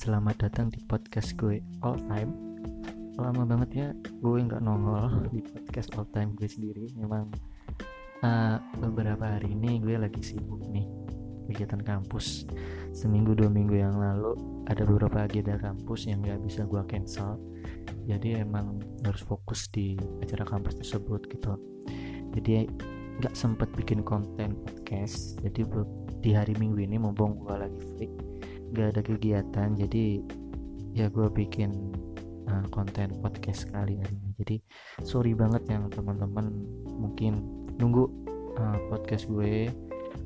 Selamat datang di podcast gue All Time. Lama banget ya gue nggak nongol di podcast All Time gue sendiri. Memang uh, beberapa hari ini gue lagi sibuk nih Kegiatan kampus. Seminggu dua minggu yang lalu Ada beberapa agenda kampus yang gak bisa gue cancel. Jadi emang harus fokus di acara kampus tersebut gitu. Jadi nggak sempet bikin konten podcast. Jadi di hari minggu ini mumpung gue lagi free gak ada kegiatan jadi ya gue bikin uh, konten podcast kali ini jadi sorry banget yang teman-teman mungkin nunggu uh, podcast gue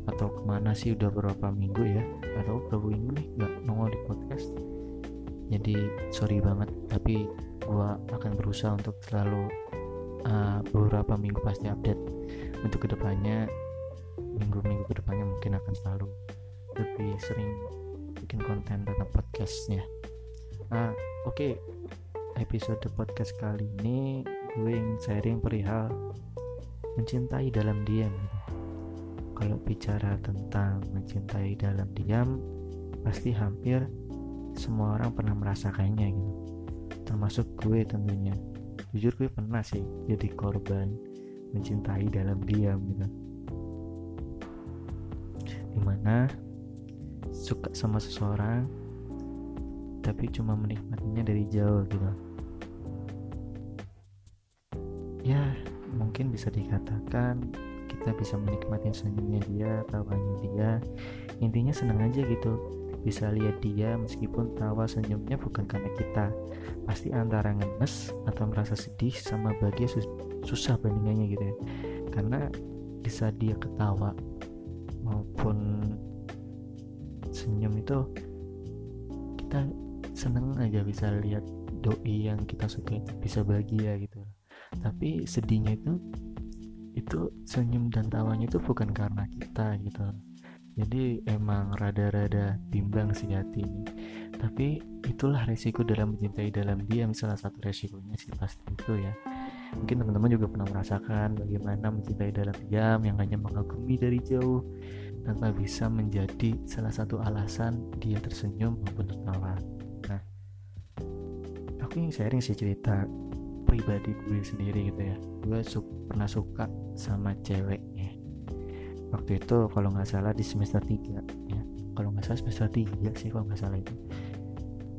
atau ke mana sih udah berapa minggu ya? Atau berapa minggu nih? Nggak nongol di podcast. Jadi sorry banget tapi gue akan berusaha untuk selalu uh, beberapa minggu pasti update. Untuk ke depannya minggu-minggu ke depannya mungkin akan selalu lebih sering bikin konten tentang podcastnya. Nah oke. Okay. episode podcast kali ini gue ingin sharing perihal mencintai dalam diam. Kalau bicara tentang mencintai dalam diam pasti hampir semua orang pernah merasakannya gitu. Termasuk gue tentunya. Jujur gue pernah sih jadi korban mencintai dalam diam gitu. Di mana suka sama seseorang tapi cuma menikmatinya dari jauh gitu. Ya mungkin bisa dikatakan kita bisa menikmati senyumnya dia tawanya dia. Intinya senang aja gitu bisa lihat dia meskipun tawa senyumnya bukan karena kita. Pasti antara ngenes atau merasa sedih sama bahagia sus susah bandingannya gitu ya. Karena bisa dia ketawa maupun senyum itu kita seneng aja bisa lihat doi yang kita suka bisa bahagia gitu. Tapi sedihnya itu itu senyum dan tawanya itu bukan karena kita gitu. Jadi emang rada-rada bimbang sih hati ini. Tapi itulah resiko dalam mencintai dalam diam salah satu resikonya sih pasti itu ya. Mungkin teman-teman juga pernah merasakan bagaimana mencintai dalam diam yang hanya mengagumi dari jauh tanpa bisa menjadi salah satu alasan dia tersenyum maupun tertawa. Nah, aku ingin sharing sih cerita pribadi gue sendiri gitu ya. Gue su pernah suka sama ceweknya. Waktu itu kalau nggak salah di semester 3 ya. Kalau nggak salah semester 3 sih kalau nggak salah itu.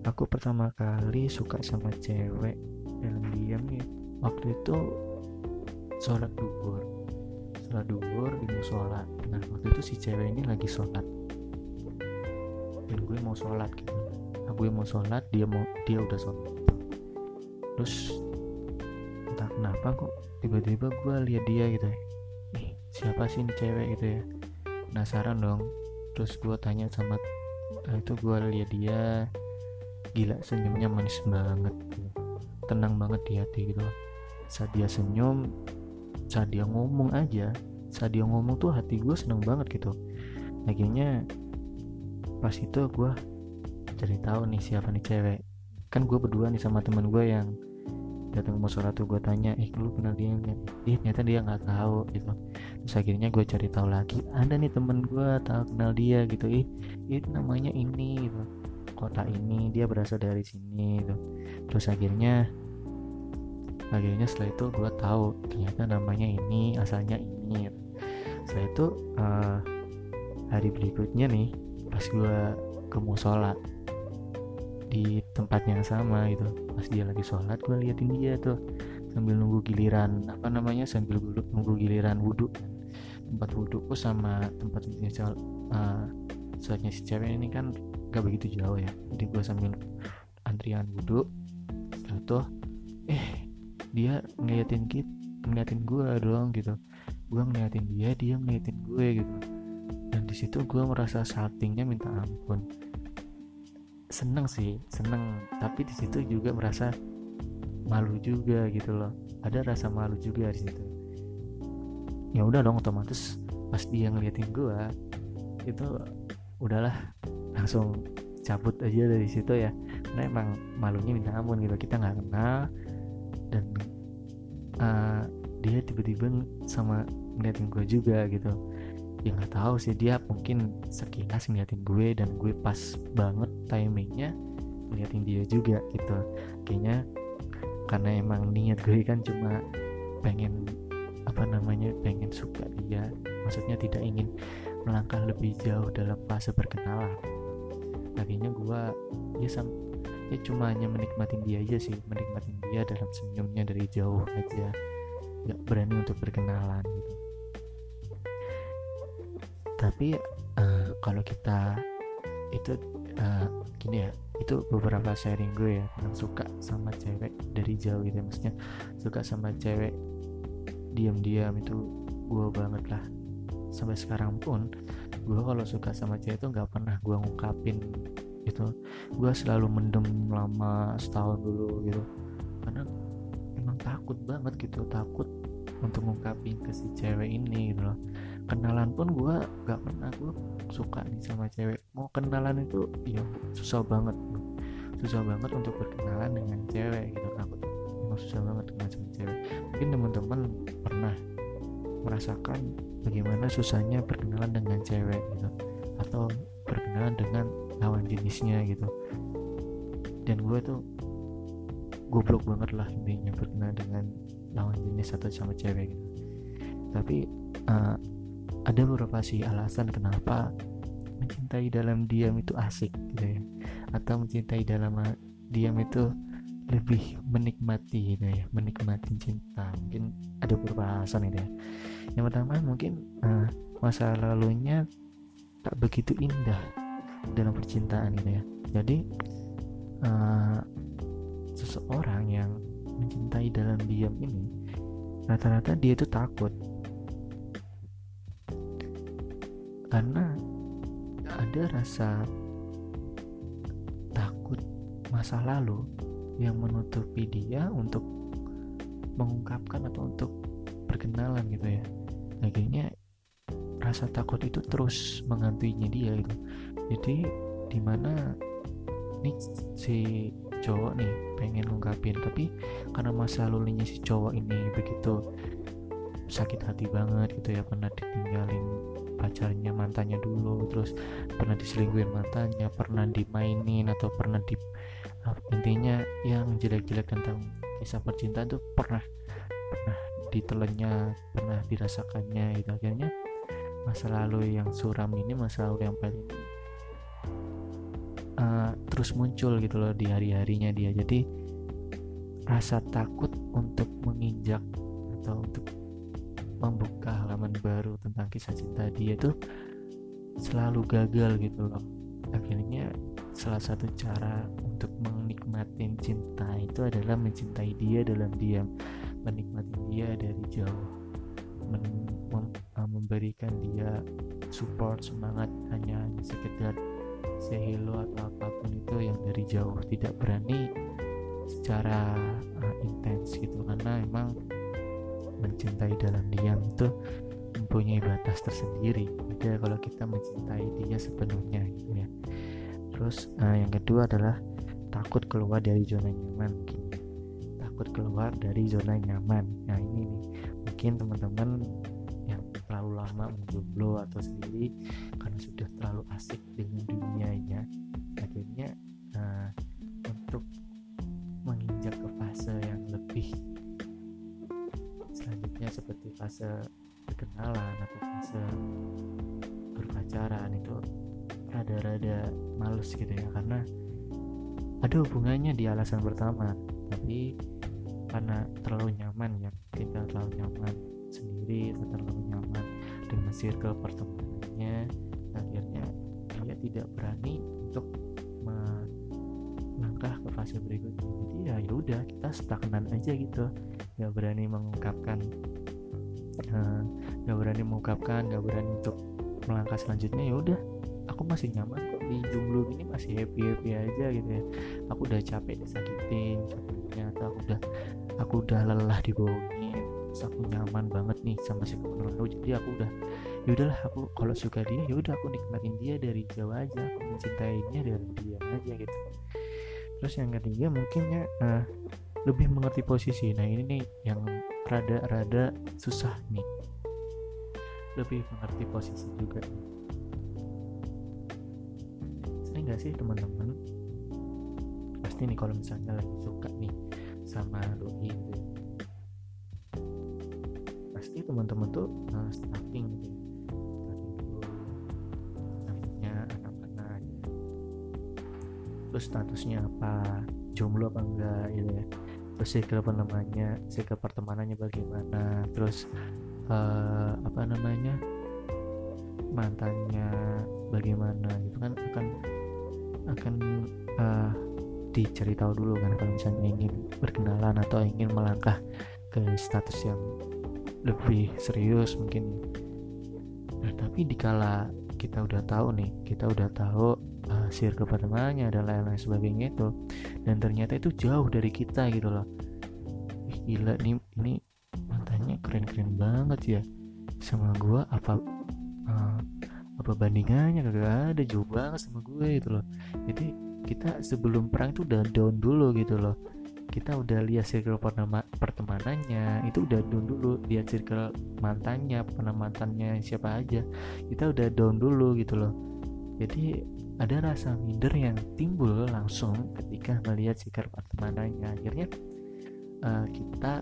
Aku pertama kali suka sama cewek dalam diam ya. Waktu itu sholat duhur sholat duhur di musola. Nah waktu itu si cewek ini lagi sholat. Dan gue mau sholat gitu. Nah gue mau sholat dia mau dia udah sholat. Terus entah kenapa kok tiba-tiba gue lihat dia gitu ya. Ih siapa sih ini cewek gitu ya? Penasaran dong. Terus gue tanya sama nah, itu gue lihat dia gila senyumnya manis banget. Tenang banget di hati gitu. Saat dia senyum saat dia ngomong aja saat dia ngomong tuh hati gue seneng banget gitu. Akhirnya pas itu gue cari tahu nih siapa nih cewek. Kan gue berdua nih sama temen gue yang datang ke musola tuh gue tanya eh lu kenal dia nggak? Ih ternyata dia nggak tahu gitu. Terus akhirnya gue cari tahu lagi ada nih temen gue tahu kenal dia gitu. Ih itu namanya ini gitu. Kota ini dia berasal dari sini gitu. Terus akhirnya akhirnya setelah itu gue tahu ternyata namanya ini asalnya ini. Setelah itu uh, hari berikutnya nih pas gue ke musola di tempat yang sama gitu. Pas dia lagi sholat gue liatin dia tuh sambil nunggu giliran apa namanya sambil nunggu giliran wudhu tempat wudhuku sama tempat uh, sholatnya si cewek ini kan gak begitu jauh ya. Jadi gue sambil antrian wudhu setelah itu eh dia ngeliatin kita ngeliatin gue doang gitu. Gue ngeliatin dia dia ngeliatin gue gitu. Dan di situ gue merasa saltingnya minta ampun. Seneng sih seneng. Tapi di situ juga merasa malu juga gitu loh. Ada rasa malu juga di situ. Ya udah dong otomatis pas dia ngeliatin gue itu udahlah langsung cabut aja dari situ ya. Karena emang malunya minta ampun gitu. Kita nggak kenal dan uh, dia tiba-tiba sama ngeliatin gue juga gitu. Ya nggak tahu sih dia mungkin sekilas ngeliatin gue dan gue pas banget timingnya liatin dia juga gitu. Kayaknya karena emang niat gue kan cuma pengen apa namanya pengen suka dia. Maksudnya tidak ingin melangkah lebih jauh dalam fase berkenalan akhirnya gue ya sam ya cuma hanya menikmatin dia aja sih menikmatin dia dalam senyumnya dari jauh aja nggak berani untuk berkenalan gitu tapi uh, kalau kita itu uh, gini ya itu beberapa sharing gue ya tentang suka sama cewek dari jauh gitu ya. maksudnya suka sama cewek diam-diam itu gue banget lah sampai sekarang pun gue kalau suka sama cewek itu nggak pernah gue ngungkapin gitu. Gue selalu mendem lama setahun dulu gitu. Karena emang takut banget gitu takut untuk ngungkapin ke si cewek ini gitu loh. Kenalan pun gue gak pernah gue suka nih sama cewek. Mau kenalan itu ya susah banget. Susah banget untuk berkenalan dengan cewek gitu. Takut emang susah banget dengan sama cewek. Mungkin teman-teman pernah merasakan bagaimana susahnya berkenalan dengan cewek gitu. Atau berkenalan dengan lawan jenisnya gitu. Dan gue tuh goblok banget lah intinya berkenalan dengan lawan jenis atau sama cewek gitu. Tapi uh, ada beberapa sih alasan kenapa mencintai dalam diam itu asik gitu ya. Atau mencintai dalam diam itu lebih menikmati gitu ya menikmati cinta. Mungkin ada beberapa alasan itu ya. Yang pertama mungkin uh, masa lalunya tak begitu indah dalam percintaan gitu ya. Jadi uh, seseorang yang mencintai dalam diam ini rata-rata dia itu takut. Karena ada rasa takut masa lalu yang menutupi dia untuk mengungkapkan atau untuk berkenalan gitu ya. Akhirnya rasa takut itu terus menghantuinya dia gitu jadi di mana nih si cowok nih pengen ngungkapin tapi karena masa lalunya si cowok ini begitu sakit hati banget gitu ya pernah ditinggalin pacarnya mantannya dulu terus pernah diselingkuhin mantannya pernah dimainin atau pernah di uh, intinya yang jelek-jelek tentang kisah percintaan tuh pernah pernah ditelennya pernah dirasakannya itu akhirnya masa lalu yang suram ini masa lalu yang paling uh, terus muncul gitu loh di hari-harinya dia. Jadi rasa takut untuk menginjak atau untuk membuka halaman baru tentang kisah cinta dia tuh selalu gagal gitu loh. Akhirnya salah satu cara untuk menikmati cinta itu adalah mencintai dia dalam diam. Menikmati dia dari jauh. Men mem uh, memberikan dia support semangat hanya sekedar say hello atau apa pun itu yang dari jauh tidak berani secara uh, intens gitu. Karena emang mencintai dalam diam itu mempunyai batas tersendiri. Beda kalau kita mencintai dia sepenuhnya gitu ya. Terus uh, yang kedua adalah takut keluar dari zona nyaman mungkin. Takut keluar dari zona nyaman. Nah ini nih. Mungkin teman-teman yang terlalu lama menjomblo atau sendiri karena sudah terlalu asik dengan dunianya. Akhirnya uh, untuk menginjak ke fase yang lebih seperti fase perkenalan atau fase berpacaran itu rada-rada males gitu ya karena ada hubungannya di alasan pertama tapi karena terlalu nyaman ya kita terlalu nyaman sendiri atau terlalu nyaman dengan circle dia tidak berani untuk melangkah ke fase berikutnya. Jadi ya yaudah kita stagnan aja gitu. Nggak berani mengungkapkan Eh, nggak uh, berani mengungkapkan nggak berani untuk melangkah selanjutnya ya udah. Aku masih nyaman kok di jomblo ini masih happy happy aja gitu ya. Aku udah capek disakitin capeknya atau aku udah aku udah lelah dibohongin aku nyaman banget nih sama si pemenuh jadi aku udah ya udahlah aku kalau suka dia ya udah aku nikmatin dia dari jauh aja aku mencintainya dari dia aja gitu. Terus yang ketiga mungkinnya uh, lebih mengerti posisi. Nah ini nih yang rada-rada susah nih. Lebih mengerti posisi juga. Sering gak sih teman-teman? Pasti nih kalau misalnya lagi suka nih sama doi gitu. Pasti teman-teman tuh uh, stalking gitu terus statusnya apa? Jomblo apa enggak gitu ya. Terus circle namanya? Circle pertemanannya bagaimana? Terus uh, apa namanya? Mantannya bagaimana? Gitu kan akan akan uh, dicari tahu dulu kan kalau misalnya ingin berkenalan atau ingin melangkah ke status yang lebih serius mungkin. Nah tapi dikala kita udah tahu nih kita udah tahu uh, circle pertemanannya dan lain-lain sebagainya itu. Dan ternyata itu jauh dari kita gitu loh. Ih, gila nih ini mantannya keren-keren banget ya. Sama gua apa uh, apa bandingannya? Kagak ada banget sama gue gitu loh. Jadi kita sebelum perang itu udah down dulu gitu loh kita udah lihat circle pertemanannya itu udah down dulu lihat circle mantannya pernah mantannya siapa aja kita udah down dulu gitu loh. Jadi ada rasa minder yang timbul langsung ketika melihat circle pertemanannya. Akhirnya uh, kita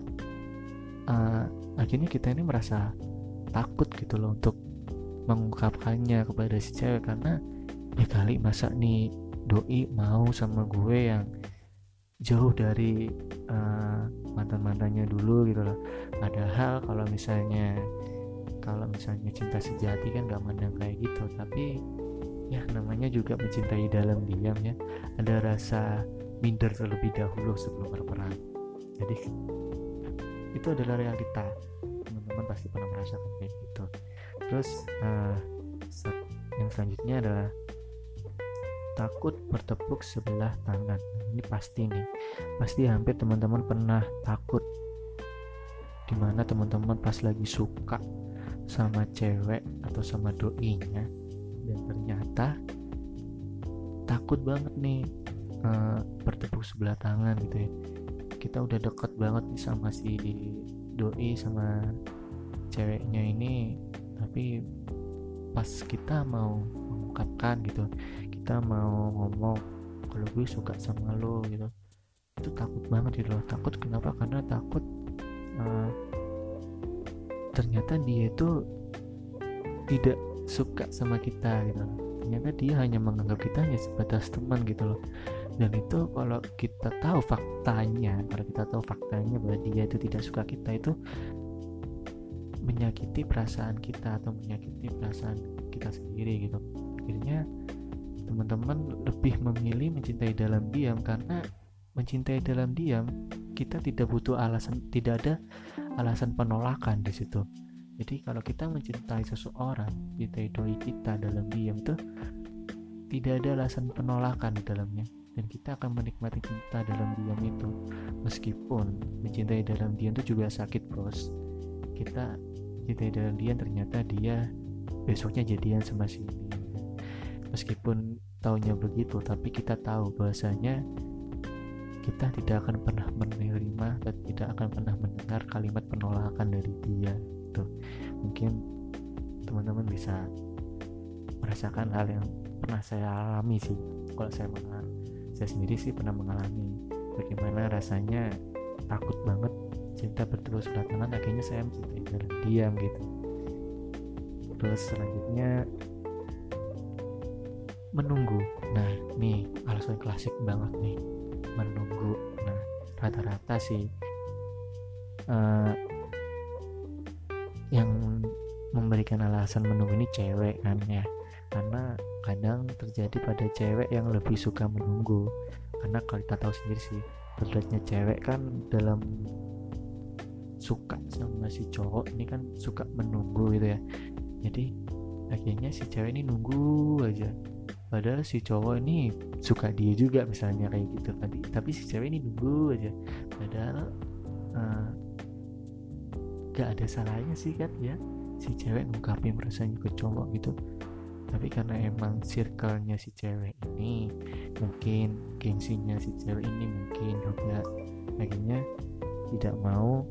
uh, akhirnya kita ini merasa takut gitu loh untuk mengungkapkannya kepada si cewek karena ya kali masa nih doi mau sama gue yang jauh dari uh, eh, mantan mantannya dulu gitu loh. Padahal kalau misalnya kalau misalnya cinta sejati kan gak mandang kayak gitu. Tapi ya namanya juga mencintai dalam diam ya. Ada rasa minder terlebih dahulu sebelum berperang jadi itu adalah realita. Teman-teman pasti pernah merasakan kayak gitu. Terus uh, yang selanjutnya adalah takut bertepuk sebelah tangan. Ini pasti nih. Pasti hampir teman-teman pernah takut. Di mana teman-teman pas lagi suka sama cewek atau sama doinya dan ternyata takut banget nih uh, bertepuk sebelah tangan gitu ya. Kita udah deket banget nih sama si doi sama ceweknya ini tapi pas kita mau mengungkapkan gitu kita mau ngomong kalau gue suka sama lo gitu. Itu takut banget gitu loh. Takut kenapa? Karena takut uh, ternyata dia itu tidak suka sama kita gitu. Ternyata dia hanya menganggap kita hanya sebatas teman gitu loh. Dan itu kalau kita tahu faktanya kalau kita tahu faktanya bahwa dia itu tidak suka kita itu menyakiti perasaan kita atau menyakiti perasaan kita sendiri gitu. Akhirnya teman-teman lebih memilih mencintai dalam diam karena mencintai dalam diam kita tidak butuh alasan tidak ada alasan penolakan di situ. Jadi kalau kita mencintai seseorang cintai doi kita dalam diam tuh tidak ada alasan penolakan di dalamnya. Dan kita akan menikmati cinta dalam diam itu. Meskipun mencintai dalam diam itu juga sakit bos. Kita cintai dalam diam ternyata dia besoknya jadian sama si ini meskipun taunya begitu tapi kita tahu bahwasanya kita tidak akan pernah menerima dan tidak akan pernah mendengar kalimat penolakan dari dia tuh mungkin teman-teman bisa merasakan hal yang pernah saya alami sih. Kalau saya mengalami saya sendiri sih pernah mengalami. Bagaimana rasanya takut banget cinta berterus tangan akhirnya saya mencintai dalam diam gitu. Terus selanjutnya menunggu. Nah nih alasan klasik banget nih. Menunggu. Nah rata-rata sih uh, yang memberikan alasan menunggu ini cewek kan ya. Karena kadang terjadi pada cewek yang lebih suka menunggu. Karena kalau kita tahu sendiri sih beratnya cewek kan dalam suka sama si cowok ini kan suka menunggu gitu ya. Jadi akhirnya si cewek ini nunggu aja padahal si cowok ini suka dia juga misalnya kayak gitu tadi tapi si cewek ini nunggu aja. Padahal uh, gak ada salahnya sih kan ya. Si cewek ngungkapin perasaannya ke cowok gitu. Tapi karena emang circle-nya si cewek ini mungkin gengsinya si cewek ini mungkin juga akhirnya tidak mau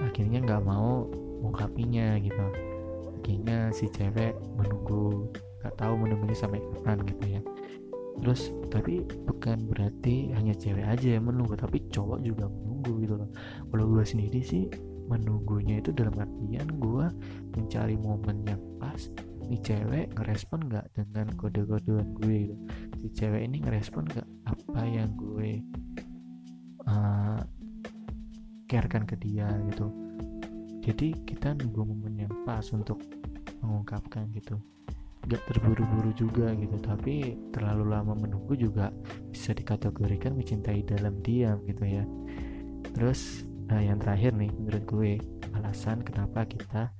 akhirnya nggak mau ngungkapinya gitu. Akhirnya si cewek menunggu nggak tahu menunggunya sampai kapan gitu ya. Terus tapi bukan berarti hanya cewek aja yang menunggu tapi cowok juga menunggu gitu loh. Kalau gue sendiri sih menunggunya itu dalam artian gue mencari momen yang pas si cewek ngerespon nggak dengan kode-kodean gue gitu. Si cewek ini ngerespon nggak apa yang gue uh, carekan ke dia gitu. Jadi kita nunggu momen yang pas untuk mengungkapkan gitu gak terburu-buru juga gitu. Tapi terlalu lama menunggu juga bisa dikategorikan mencintai dalam diam gitu ya. Terus nah yang terakhir nih menurut gue alasan kenapa kita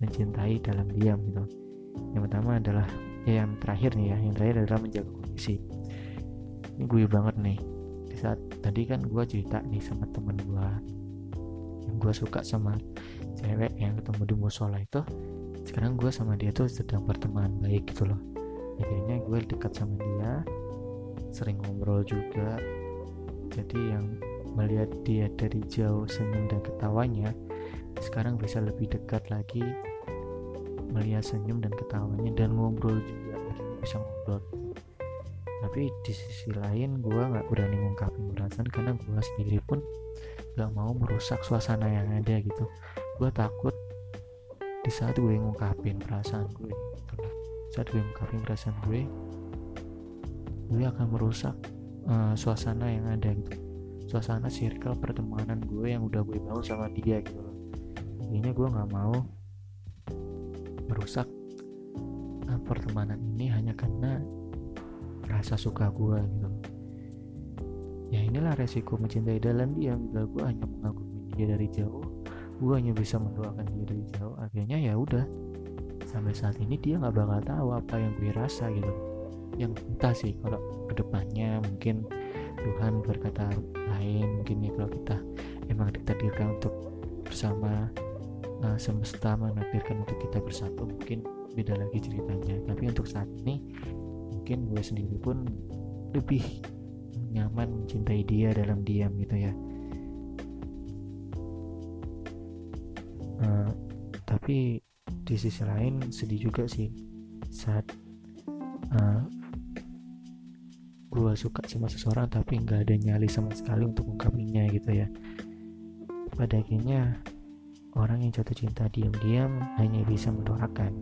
mencintai dalam diam gitu. Yang pertama adalah ya yang terakhir nih ya yang terakhir adalah menjaga kondisi. Ini gue banget nih. Di saat tadi kan gue cerita nih sama temen gue yang gue suka sama cewek yang ketemu di musola itu sekarang gue sama dia tuh sedang berteman baik gitu loh. Akhirnya gue dekat sama dia sering ngobrol juga. Jadi yang melihat dia dari jauh senyum dan ketawanya sekarang bisa lebih dekat lagi melihat senyum dan ketawanya dan ngobrol juga. Akhirnya bisa ngobrol. Tapi di sisi lain gue nggak berani ngungkapin perasaan karena gue sendiri pun nggak mau merusak suasana yang ada gitu. Gue takut di saat gue ngungkapin perasaan gue gitu saat gue ngungkapin perasaan gue gue akan merusak uh, suasana yang ada gitu. Suasana circle pertemanan gue yang udah gue bangun sama dia gitu loh. Intinya gue nggak mau merusak uh, pertemanan ini hanya karena rasa suka gue gitu. Ya inilah resiko mencintai dalam dia bila gue hanya mengagumi dia dari jauh gue hanya bisa mendoakan dia dari jauh. Akhirnya ya udah sampai saat ini dia nggak bakal tahu apa yang gue rasa gitu. Yang entah sih kalau ke depannya mungkin Tuhan berkata lain mungkin ya kalau kita emang ditakdirkan untuk bersama uh, semesta menakdirkan untuk kita bersatu mungkin beda lagi ceritanya. Tapi untuk saat ini mungkin gue sendiri pun lebih nyaman mencintai dia dalam diam gitu ya uh, tapi di sisi lain sedih juga sih saat uh, eh, gue suka sama seseorang tapi nggak ada nyali sama sekali untuk mengungkapinya gitu ya. Pada akhirnya orang yang jatuh cinta diam-diam hanya bisa mendoakan.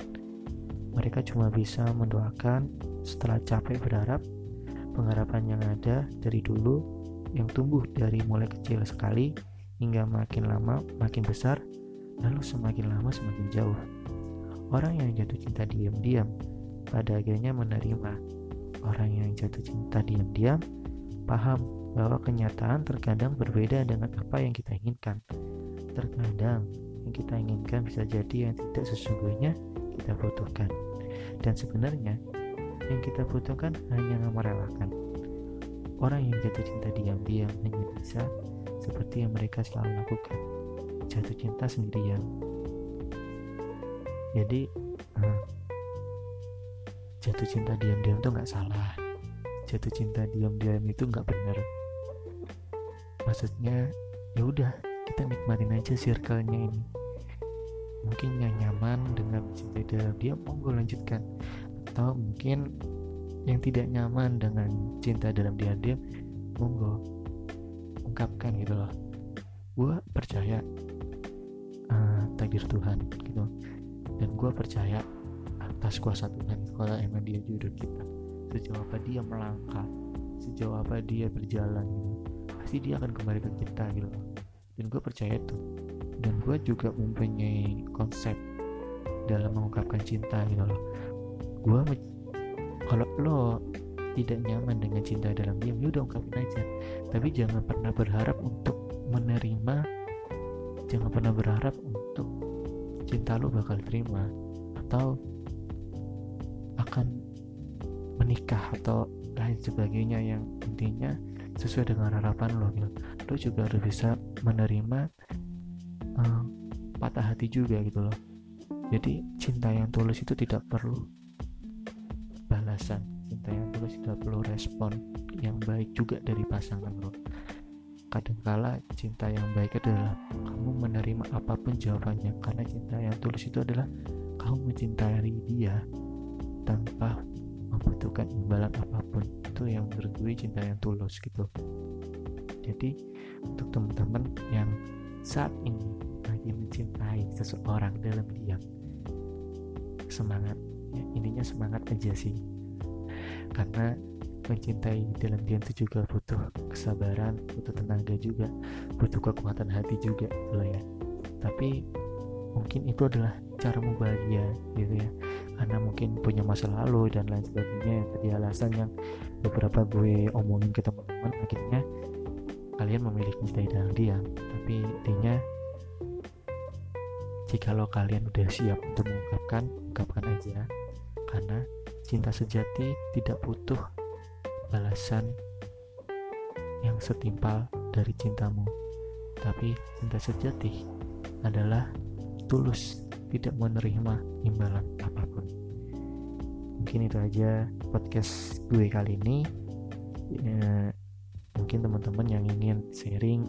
Mereka cuma bisa mendoakan setelah capek berharap. Pengharapan yang ada dari dulu yang tumbuh dari mulai kecil sekali hingga makin lama makin besar lalu semakin lama semakin jauh. Orang yang jatuh cinta diam-diam pada akhirnya menerima. Orang yang jatuh cinta diam-diam paham bahwa kenyataan terkadang berbeda dengan apa yang kita inginkan. Terkadang yang kita inginkan bisa jadi yang tidak sesungguhnya kita butuhkan. Dan sebenarnya yang kita butuhkan hanya merelakan. Orang yang jatuh cinta diam-diam hanya bisa seperti yang mereka selalu lakukan jatuh cinta sendirian. Jadi uh, jatuh cinta diam-diam itu nggak salah. Jatuh cinta diam-diam itu nggak benar. Maksudnya ya udah kita nikmatin aja circle-nya ini. Mungkin yang nyaman dengan cinta dalam diam monggo lanjutkan. Atau mungkin yang tidak nyaman dengan cinta dalam diam-diam monggo ungkapkan gitu loh. Gue percaya uh, takdir Tuhan gitu. Dan gue percaya atas kuasa Tuhan kalau emang dia jodoh kita. Sejauh apa dia melangkah sejauh apa dia berjalan gitu pasti dia akan kembali ke kita gitu. Dan gue percaya itu. Dan gue juga mempunyai konsep dalam mengungkapkan cinta gitu loh. Gue kalau lo tidak nyaman dengan cinta dalam diam ya udah ungkapin aja. Tapi jangan pernah berharap untuk menerima jangan pernah berharap untuk cinta lo bakal terima atau akan menikah atau lain sebagainya yang intinya sesuai dengan harapan lo gitu. lo juga harus bisa menerima um, patah hati juga gitu loh. Jadi cinta yang tulus itu tidak perlu balasan. Cinta yang tulus tidak perlu respon yang baik juga dari pasangan lo kadangkala cinta yang baik adalah kamu menerima apa pun jawabannya karena cinta yang tulus itu adalah kamu mencintai dia tanpa membutuhkan imbalan apa pun. Itu yang menurut gue cinta yang tulus gitu. Jadi untuk teman-teman yang saat ini lagi mencintai seseorang dalam diam semangat. Ya, intinya semangat aja sih. Karena mencintai dalam diam itu juga butuh kesabaran butuh tenaga juga butuh kekuatan hati juga lah ya. Tapi mungkin itu adalah caramu bahagia gitu ya. Karena mungkin punya masa lalu dan lain sebagainya yang tadi alasan yang beberapa gue omongin ke teman-teman akhirnya kalian memilih mencintai dalam diam tapi intinya jikalau kalian udah siap untuk mengungkapkan ungkapkan aja. Karena cinta sejati tidak butuh balasan yang setimpal dari cintamu. Tapi cinta sejati adalah tulus tidak menerima imbalan apa pun. Mungkin itu aja podcast gue kali ini. Ya, mungkin teman-teman yang ingin sharing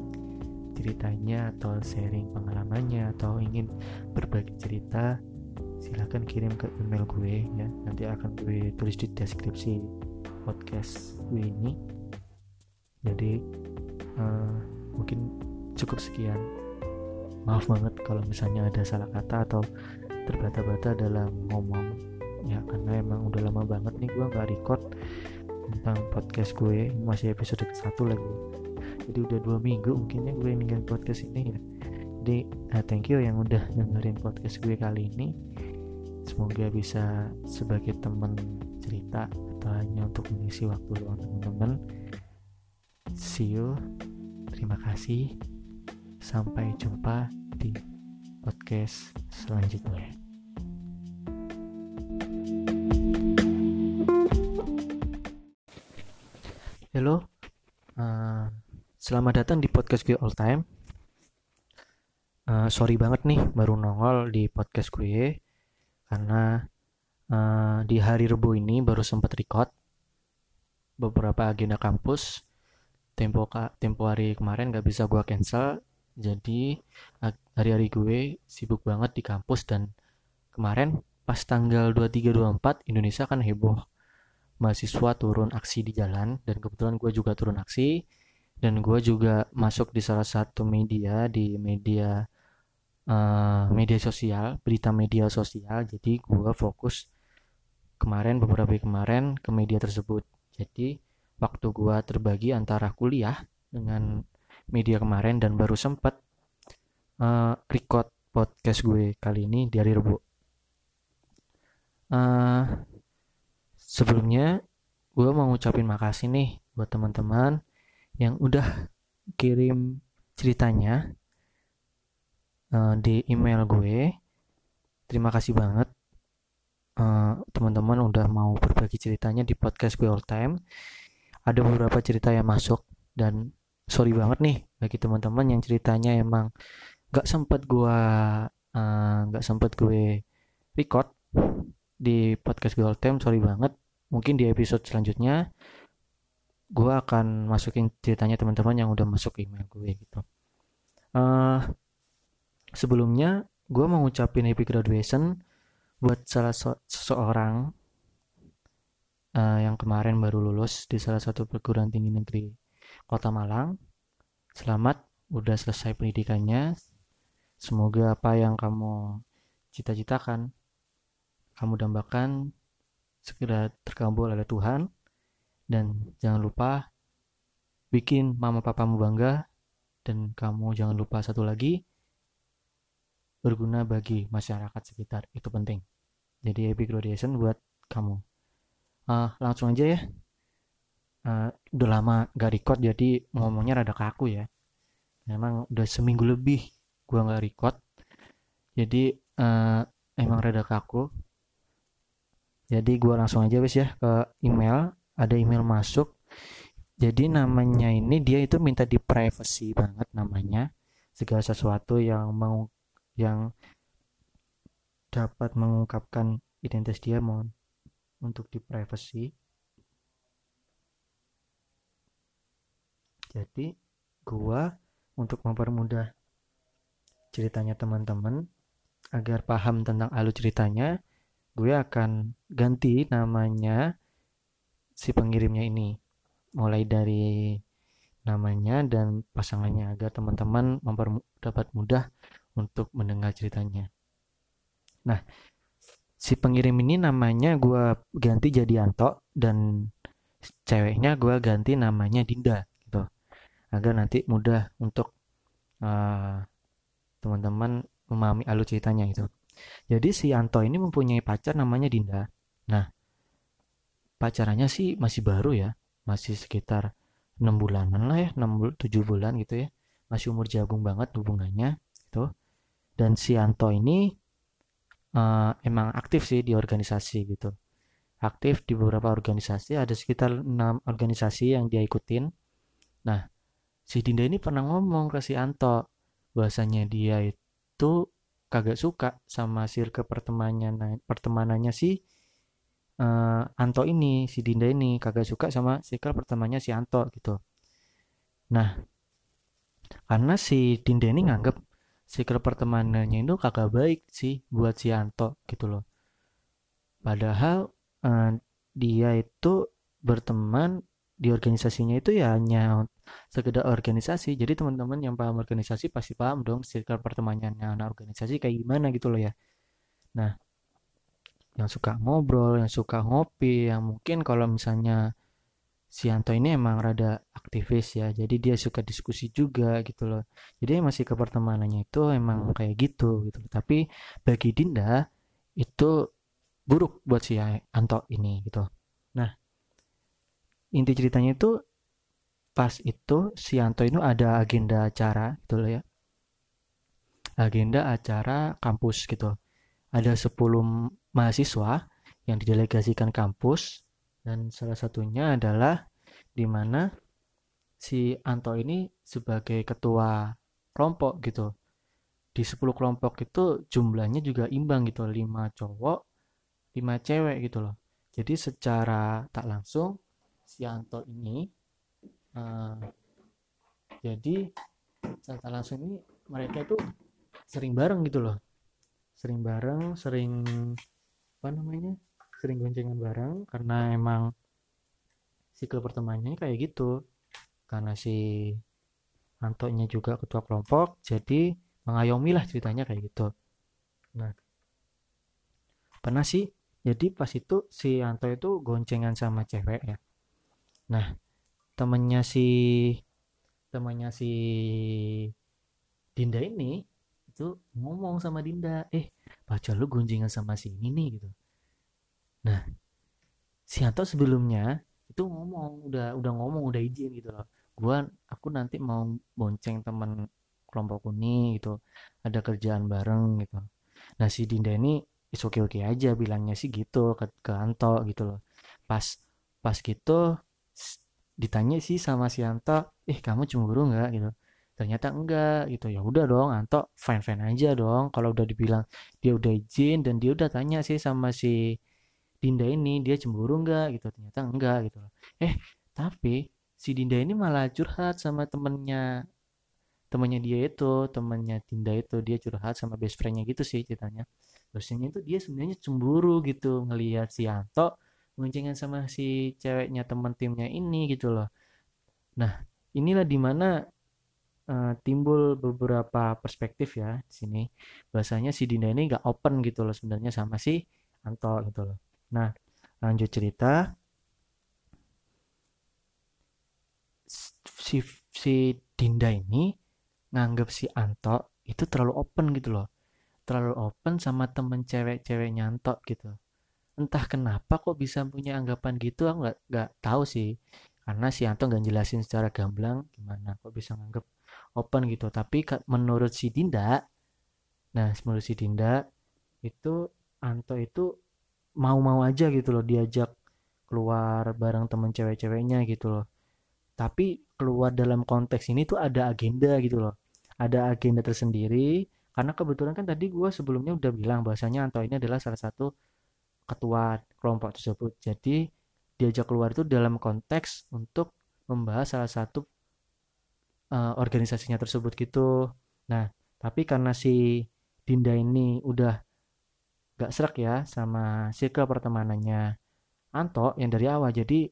ceritanya atau sharing pengalamannya atau ingin berbagi cerita silahkan kirim ke email gue ya. Nanti akan gue tulis di deskripsi podcast gue ini. Jadi uh, mungkin cukup sekian. Maaf banget kalau misalnya ada salah kata atau terbata-bata dalam ngomong. Ya karena emang udah lama banget nih gue nggak record tentang podcast gue. Masih episode ke satu lagi. Jadi udah dua minggu mungkinnya gue ingin podcast ini ya. Jadi uh, thank you yang udah dengerin podcast gue kali ini. Semoga bisa sebagai teman cerita hanya untuk mengisi waktu luang teman-teman. See you. Terima kasih. Sampai jumpa di podcast selanjutnya. Halo, uh, selamat datang di podcast gue all time. Uh, sorry banget nih baru nongol di podcast gue. Karena uh, di hari Rebu ini baru sempat record beberapa agenda kampus. Tempo tempo hari kemarin gak bisa gue cancel, jadi hari-hari gue sibuk banget di kampus dan kemarin pas tanggal 23-24 Indonesia kan heboh mahasiswa turun aksi di jalan dan kebetulan gue juga turun aksi dan gue juga masuk di salah satu media di media uh, media sosial berita media sosial jadi gue fokus kemarin beberapa hari kemarin ke media tersebut. Jadi waktu gue terbagi antara kuliah dengan media kemarin dan baru sempat uh, record podcast gue kali ini di hari Rabu. Uh, sebelumnya gue mau ngucapin makasih nih buat teman-teman yang udah kirim ceritanya uh, di email gue. Terima kasih banget uh, teman-teman udah mau berbagi ceritanya di podcast gue all time. Ada beberapa cerita yang masuk dan sorry banget nih bagi teman-teman yang ceritanya emang gak sempet gue uh, gak sempet gue record di podcast gue all time sorry banget. Mungkin di episode selanjutnya gue akan masukin ceritanya teman-teman yang udah masuk email gue gitu. Uh, sebelumnya gue mau ngucapin happy graduation buat salah so seseorang uh, yang kemarin baru lulus di salah satu perguruan tinggi negeri kota Malang. Selamat udah selesai pendidikannya. Semoga apa yang kamu cita-citakan kamu dambakan segera terkabul oleh Tuhan. Dan jangan lupa bikin mama papamu bangga. Dan kamu jangan lupa satu lagi berguna bagi masyarakat sekitar. Itu penting jadi happy graduation buat kamu. Uh, langsung aja ya. Uh, udah lama gak record jadi ngomongnya rada kaku ya. Memang udah seminggu lebih gua nggak record. Jadi uh, emang rada kaku. Jadi gue langsung aja wes ya ke email. Ada email masuk. Jadi namanya ini dia itu minta di privacy banget namanya. Segala sesuatu yang mau yang dapat mengungkapkan identitas dia mau untuk di privacy jadi gua untuk mempermudah ceritanya teman-teman agar paham tentang alur ceritanya gue akan ganti namanya si pengirimnya ini mulai dari namanya dan pasangannya agar teman-teman dapat mudah untuk mendengar ceritanya. Nah, si pengirim ini namanya gue ganti jadi Anto dan ceweknya gue ganti namanya Dinda gitu agar nanti mudah untuk uh, teman-teman memahami alur ceritanya gitu. Jadi si Anto ini mempunyai pacar namanya Dinda. Nah, pacarannya sih masih baru ya, masih sekitar enam bulanan lah ya, enam tujuh bulan gitu ya, masih umur jagung banget hubungannya gitu. Dan si Anto ini uh, emang aktif sih di organisasi gitu, aktif di beberapa organisasi, ada sekitar enam organisasi yang dia ikutin. Nah, si Dinda ini pernah ngomong ke si Anto bahasanya dia itu kagak suka sama circle pertemanannya pertemanannya si uh, Anto ini si Dinda ini kagak suka sama circle pertemanannya si Anto gitu nah karena si Dinda ini nganggep circle pertemanannya itu kagak baik sih buat si Anto gitu loh. Padahal uh, dia itu berteman di organisasinya itu ya hanya sekedar organisasi. Jadi teman-teman yang paham organisasi pasti paham dong circle pertemanannya anak organisasi kayak gimana gitu loh ya. Nah yang suka ngobrol, yang suka ngopi, yang mungkin kalau misalnya si Anto ini emang rada aktivis ya, jadi dia suka diskusi juga gitu loh. Jadi masih ke pertemanannya itu emang kayak gitu gitu. Tapi bagi Dinda itu buruk buat si Anto ini gitu. Nah, inti ceritanya itu pas itu si Anto itu ada agenda acara gitu loh ya. Agenda acara kampus gitu. Ada 10 mahasiswa yang didelegasikan kampus dan salah satunya adalah di mana si Anto ini sebagai ketua kelompok gitu. Di 10 kelompok itu jumlahnya juga imbang gitu, 5 cowok, 5 cewek gitu loh. Jadi secara tak langsung si Anto ini uh, jadi secara tak langsung ini mereka itu sering bareng gitu loh. Sering bareng, sering apa namanya sering goncengan bareng karena emang siklus pertemanannya kayak gitu. Karena si Antonya juga ketua kelompok jadi mengayomi lah ceritanya kayak gitu. Nah pernah sih jadi pas itu si Anto itu goncengan sama cewek ya. Nah temennya si temannya si Dinda ini itu ngomong sama Dinda eh pacar lu goncengan sama si ini nih gitu nah si Anto sebelumnya itu ngomong udah udah ngomong udah izin gitu loh. Gua aku nanti mau bonceng teman kelompokku nih gitu. Ada kerjaan bareng gitu. Nah si Dinda ini is oke oke aja bilangnya sih gitu ke, ke Anto gitu loh. Pas pas gitu ditanya sih sama si Anto eh kamu cemburu nggak? gitu. Ternyata enggak gitu. Ya udah dong Anto fine fine aja dong. Kalau udah dibilang dia udah izin dan dia udah tanya sih sama si Dinda ini dia cemburu enggak gitu? Ternyata enggak gitu eh tapi si Dinda ini malah curhat sama temennya temennya dia itu temennya Dinda itu. Dia curhat sama best friendnya gitu sih ceritanya. Terusnya itu dia sebenarnya cemburu gitu ngelihat si Anto ngoncengan sama si ceweknya teman timnya ini gitu loh. Nah inilah di mana uh, timbul beberapa perspektif ya di sini. Bahasanya si Dinda ini nggak open gitu loh sebenarnya sama si Anto gitu loh. Nah, lanjut cerita. Si si Dinda ini nganggap si Anto itu terlalu open gitu loh. Terlalu open sama temen cewek-ceweknya Anto gitu. Entah kenapa kok bisa punya anggapan gitu, aku nggak nggak tahu sih. Karena si Anto nggak jelasin secara gamblang gimana kok bisa nganggap open gitu tapi menurut si Dinda nah menurut si Dinda itu Anto itu mau-mau aja gitu loh diajak keluar bareng temen cewek-ceweknya gitu loh. Tapi keluar dalam konteks ini tuh ada agenda gitu loh. Ada agenda tersendiri karena kebetulan kan tadi gue sebelumnya udah bilang bahasanya Anto ini adalah salah satu ketua kelompok tersebut. Jadi diajak keluar itu dalam konteks untuk membahas salah satu uh, organisasinya tersebut gitu. Nah tapi karena si Dinda ini udah gak serak ya sama circle pertemanannya Anto yang dari awal. Jadi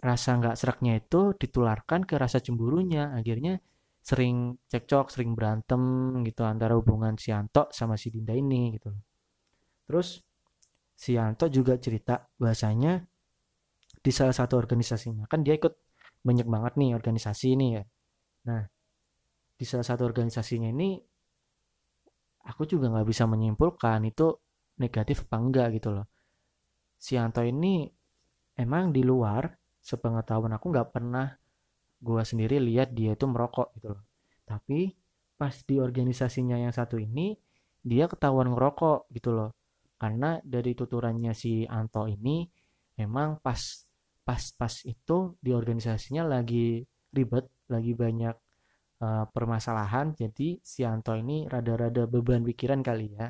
rasa nggak seraknya itu ditularkan ke rasa cemburunya. Akhirnya sering cekcok sering berantem gitu antara hubungan si Anto sama si Dinda ini gitu. Terus si Anto juga cerita bahasanya di salah satu organisasinya. Kan dia ikut banyak banget nih organisasi ini ya. Nah di salah satu organisasinya ini aku juga nggak bisa menyimpulkan itu negatif apa enggak gitu loh. Si Anto ini emang di luar sepengetahuan aku nggak pernah gue sendiri lihat dia itu merokok gitu loh. Tapi pas di organisasinya yang satu ini dia ketahuan ngerokok gitu loh. Karena dari tuturannya si Anto ini emang pas pas pas itu di organisasinya lagi ribet lagi banyak uh, permasalahan jadi si Anto ini rada-rada beban pikiran kali ya.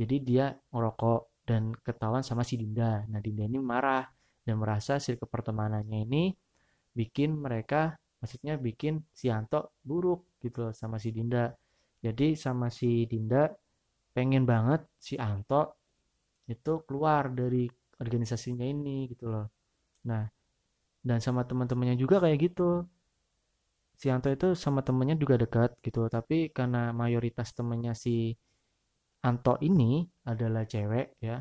Jadi dia ngerokok dan ketahuan sama si Dinda. Nah Dinda ini marah dan merasa sirkup pertemanannya ini bikin mereka maksudnya bikin si Anto buruk gitu loh sama si Dinda. Jadi sama si Dinda pengen banget si Anto itu keluar dari organisasinya ini gitu loh. Nah dan sama teman-temannya juga kayak gitu si Anto itu sama temennya juga dekat gitu. Tapi karena mayoritas temennya si Anto ini adalah cewek ya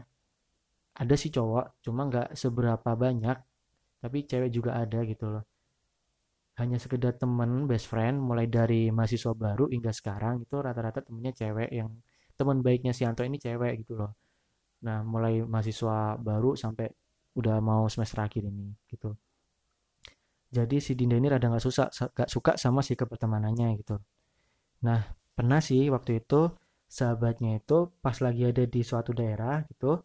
ada sih cowok cuma nggak seberapa banyak tapi cewek juga ada gitu loh. Hanya sekedar temen best friend mulai dari mahasiswa baru hingga sekarang itu rata-rata temennya cewek yang teman baiknya si Anto ini cewek gitu loh. Nah mulai mahasiswa baru sampai udah mau semester akhir ini gitu jadi si Dinda ini rada nggak susah gak suka sama si kepertemanannya gitu. Nah pernah sih waktu itu sahabatnya itu pas lagi ada di suatu daerah gitu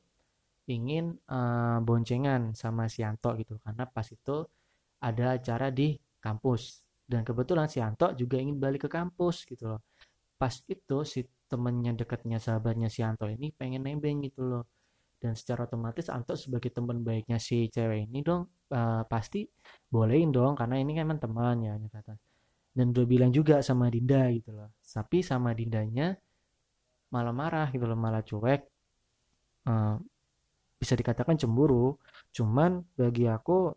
ingin uh, boncengan sama si Anto gitu. Karena pas itu ada acara di kampus. Dan kebetulan si Anto juga ingin balik ke kampus gitu loh. Pas itu si temennya dekatnya sahabatnya si Anto ini pengen nebeng gitu loh dan secara otomatis Anto sebagai teman baiknya si cewek ini dong uh, pasti bolehin dong karena ini kan teman ya kata. Dan udah bilang juga sama Dinda gitu loh. Tapi sama Dindanya malah marah gitu loh malah cuek. Uh, bisa dikatakan cemburu. Cuman bagi aku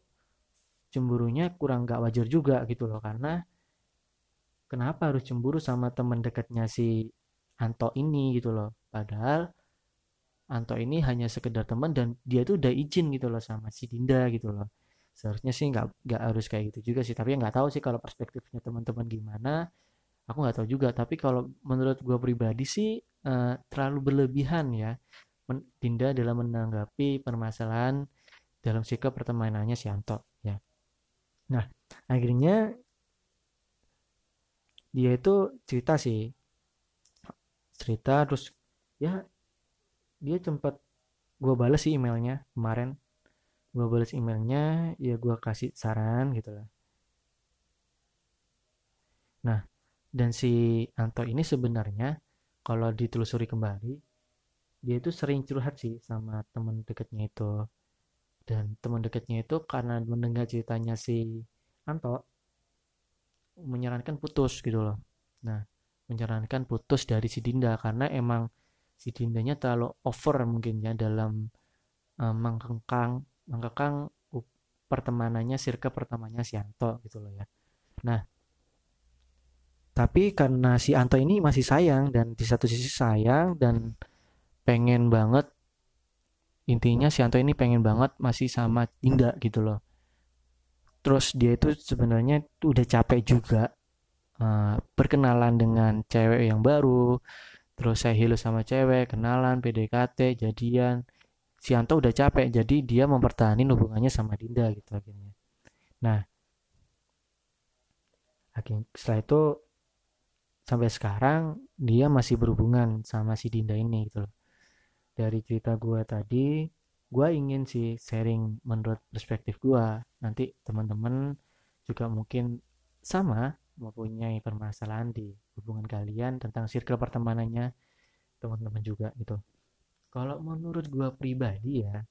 cemburunya kurang gak wajar juga gitu loh karena kenapa harus cemburu sama teman dekatnya si Anto ini gitu loh? Padahal Anto ini hanya sekedar teman dan dia tuh udah izin gitu loh sama si Dinda gitu loh. Seharusnya sih nggak nggak harus kayak gitu juga sih tapi nggak tahu sih kalau perspektifnya teman-teman gimana. Aku nggak tahu juga tapi kalau menurut gue pribadi sih uh, terlalu berlebihan ya. Dinda dalam menanggapi permasalahan dalam sikap pertemanannya si Anto ya. Nah akhirnya dia itu cerita sih. Cerita terus ya dia sempat gue balas sih emailnya kemarin. Gue balas emailnya ya gue kasih saran gitu lah. Nah dan si Anto ini sebenarnya kalau ditelusuri kembali dia itu sering curhat sih sama teman dekatnya itu. Dan teman dekatnya itu karena mendengar ceritanya si Anto menyarankan putus gitu loh. Nah menyarankan putus dari si Dinda karena emang si Dindanya terlalu over mungkin ya dalam uh, mengkengkang mengkekang pertemanannya sirke pertamanya si Anto gitu loh ya. Nah tapi karena si Anto ini masih sayang dan di satu sisi sayang dan pengen banget intinya si Anto ini pengen banget masih sama Dinda gitu loh. Terus dia itu sebenarnya udah capek juga uh, berkenalan dengan cewek yang baru terus saya hilus sama cewek kenalan PDKT jadian. Si Anto udah capek jadi dia mempertahankan hubungannya sama Dinda gitu akhirnya. Nah akhirnya setelah itu sampai sekarang dia masih berhubungan sama si Dinda ini gitu loh. Dari cerita gue tadi gue ingin sih sharing menurut perspektif gue nanti teman-teman juga mungkin sama mempunyai permasalahan di hubungan kalian tentang circle pertemanannya teman-teman juga gitu. Kalau menurut gue pribadi ya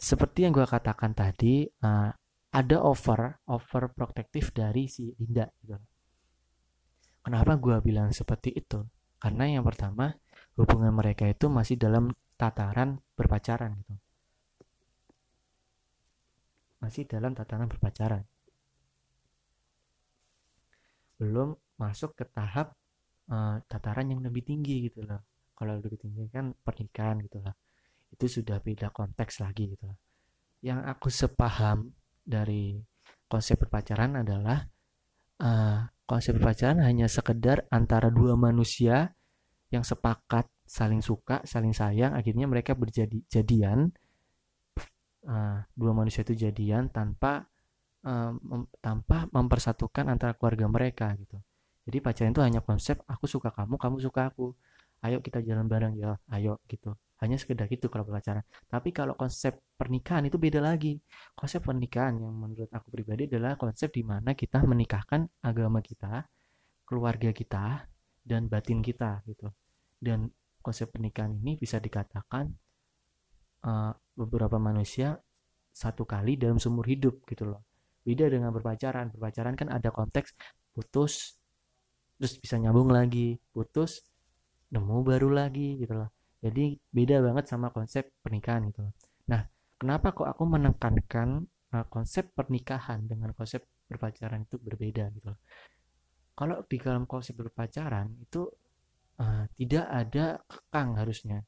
seperti yang gue katakan tadi uh, ada over over protektif dari si Dinda gitu. Kenapa gue bilang seperti itu? Karena yang pertama hubungan mereka itu masih dalam tataran berpacaran gitu. Masih dalam tatanan berpacaran. Belum masuk ke tahap uh, tataran yang lebih tinggi gitu loh. Kalau lebih tinggi kan pernikahan gitu lah itu sudah beda konteks lagi gitu loh. Yang aku sepaham dari konsep berpacaran adalah uh, konsep berpacaran hanya sekedar antara dua manusia yang sepakat saling suka saling sayang akhirnya mereka berjadi jadian. Uh, dua manusia itu jadian tanpa uh, tanpa mempersatukan antara keluarga mereka gitu jadi pacaran itu hanya konsep aku suka kamu kamu suka aku. Ayo kita jalan bareng ya ayo gitu. Hanya sekedar gitu kalau pacaran. Tapi kalau konsep pernikahan itu beda lagi. Konsep pernikahan yang menurut aku pribadi adalah konsep di mana kita menikahkan agama kita keluarga kita dan batin kita gitu. Dan konsep pernikahan ini bisa dikatakan uh, beberapa manusia satu kali dalam seumur hidup gitu loh. Beda dengan berpacaran. Berpacaran kan ada konteks putus terus bisa nyambung lagi putus nemu baru lagi gitu loh. Jadi beda banget sama konsep pernikahan gitu loh. Nah kenapa kok aku menekankan uh, konsep pernikahan dengan konsep berpacaran itu berbeda gitu loh? Kalau di dalam konsep berpacaran itu uh, tidak ada kekang harusnya.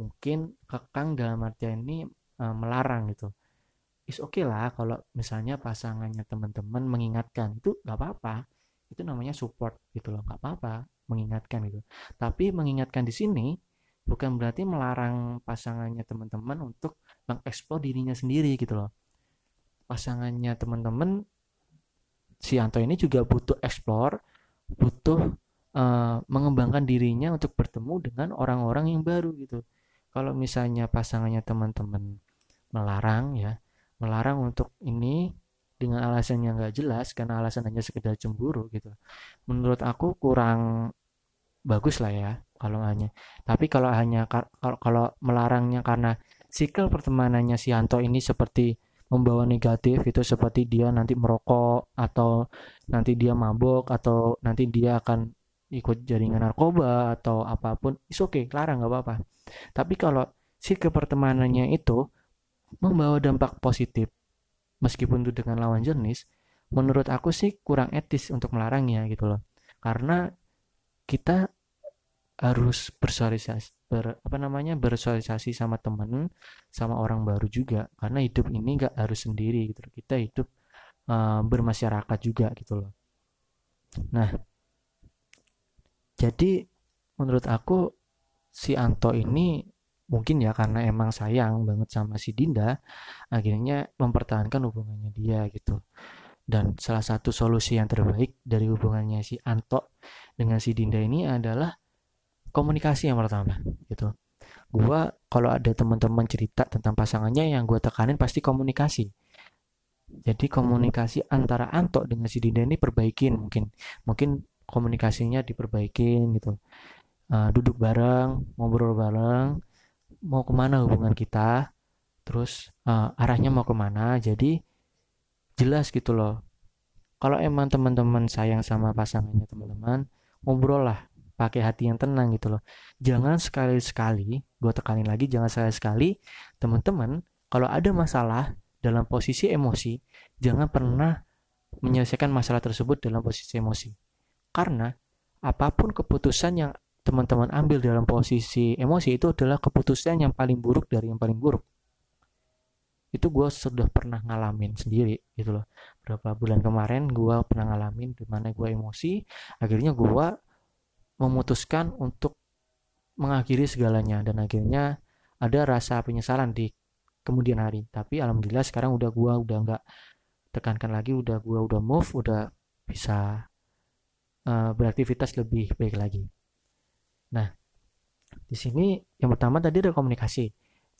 Mungkin kekang dalam artian ini uh, melarang gitu. Is oke okay lah kalau misalnya pasangannya teman-teman mengingatkan itu nggak apa-apa itu namanya support gitu loh nggak apa-apa mengingatkan gitu. Tapi mengingatkan di sini bukan berarti melarang pasangannya teman-teman untuk mengeksplor dirinya sendiri gitu loh. Pasangannya teman-teman si Anto ini juga butuh explore butuh uh, mengembangkan dirinya untuk bertemu dengan orang-orang yang baru gitu. Kalau misalnya pasangannya teman-teman melarang ya melarang untuk ini dengan alasan yang nggak jelas karena alasan hanya sekedar cemburu gitu. Menurut aku kurang bagus lah ya kalau hanya. Tapi kalau hanya kalau, kalau melarangnya karena sikl pertemanannya si Anto ini seperti membawa negatif itu seperti dia nanti merokok atau nanti dia mabok atau nanti dia akan ikut jaringan narkoba atau apa pun is oke okay, larang nggak apa-apa. Tapi kalau si kepertemanannya itu membawa dampak positif meskipun itu dengan lawan jenis menurut aku sih kurang etis untuk melarangnya gitu loh. Karena kita harus bersosialisasi ber, apa namanya bersosialisasi sama temen sama orang baru juga. Karena hidup ini nggak harus sendiri gitu kita hidup uh, bermasyarakat juga gitu loh. Nah jadi menurut aku si Anto ini mungkin ya karena emang sayang banget sama si Dinda akhirnya mempertahankan hubungannya dia gitu. Dan salah satu solusi yang terbaik dari hubungannya si Anto dengan si Dinda ini adalah komunikasi yang pertama gitu. Gua kalau ada teman-teman cerita tentang pasangannya yang gue tekanin pasti komunikasi. Jadi komunikasi antara Anto dengan si Dinda ini perbaikin mungkin. Mungkin komunikasinya diperbaikin gitu. Uh, duduk bareng ngobrol bareng mau ke mana hubungan kita terus uh, arahnya mau ke mana. Jadi jelas gitu loh. Kalau emang teman-teman sayang sama pasangannya teman-teman ngobrol lah pakai hati yang tenang gitu loh. Jangan sekali-sekali gue tekanin lagi jangan sekali-sekali teman-teman kalau ada masalah dalam posisi emosi jangan pernah menyelesaikan masalah tersebut dalam posisi emosi. Karena apa pun keputusan yang teman-teman ambil dalam posisi emosi itu adalah keputusan yang paling buruk dari yang paling buruk. Itu gue sudah pernah ngalamin sendiri gitu loh. Berapa bulan kemarin gue pernah ngalamin di mana gue emosi akhirnya gue memutuskan untuk mengakhiri segalanya dan akhirnya ada rasa penyesalan di kemudian hari. Tapi alhamdulillah sekarang udah gue udah nggak tekankan lagi udah gue udah move udah bisa uh, beraktivitas lebih baik lagi Nah, di sini yang pertama tadi ada komunikasi.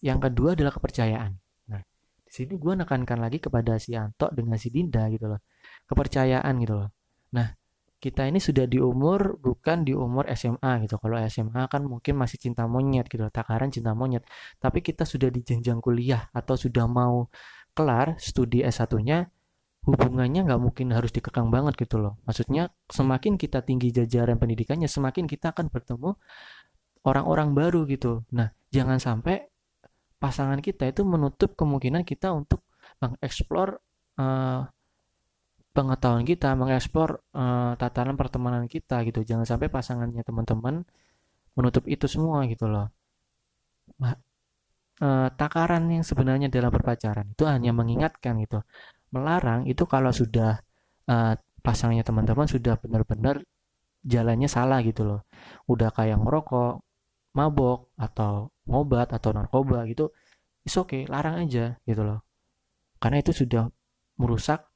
Yang kedua adalah kepercayaan. Nah, di sini gue nekankan lagi kepada si Anto dengan si Dinda gitu loh. Kepercayaan gitu loh. Nah, kita ini sudah di umur bukan di umur SMA gitu. Kalau SMA kan mungkin masih cinta monyet gitu, takaran cinta monyet. Tapi kita sudah di jenjang kuliah atau sudah mau kelar studi S1-nya, hubungannya nggak mungkin harus dikekang banget gitu loh. Maksudnya semakin kita tinggi jajaran pendidikannya, semakin kita akan bertemu orang-orang baru gitu. Nah, jangan sampai pasangan kita itu menutup kemungkinan kita untuk mengeksplor uh, pengetahuan kita mengeksplor uh, tatanan pertemanan kita gitu jangan sampai pasangannya teman-teman menutup itu semua gitu loh uh, takaran yang sebenarnya dalam berpacaran itu hanya mengingatkan gitu melarang itu kalau sudah uh, pasangannya teman-teman sudah benar-benar jalannya salah gitu loh. Udah kayak ngerokok mabok atau ngobat atau narkoba gitu is oke okay, larang aja gitu loh. Karena itu sudah merusak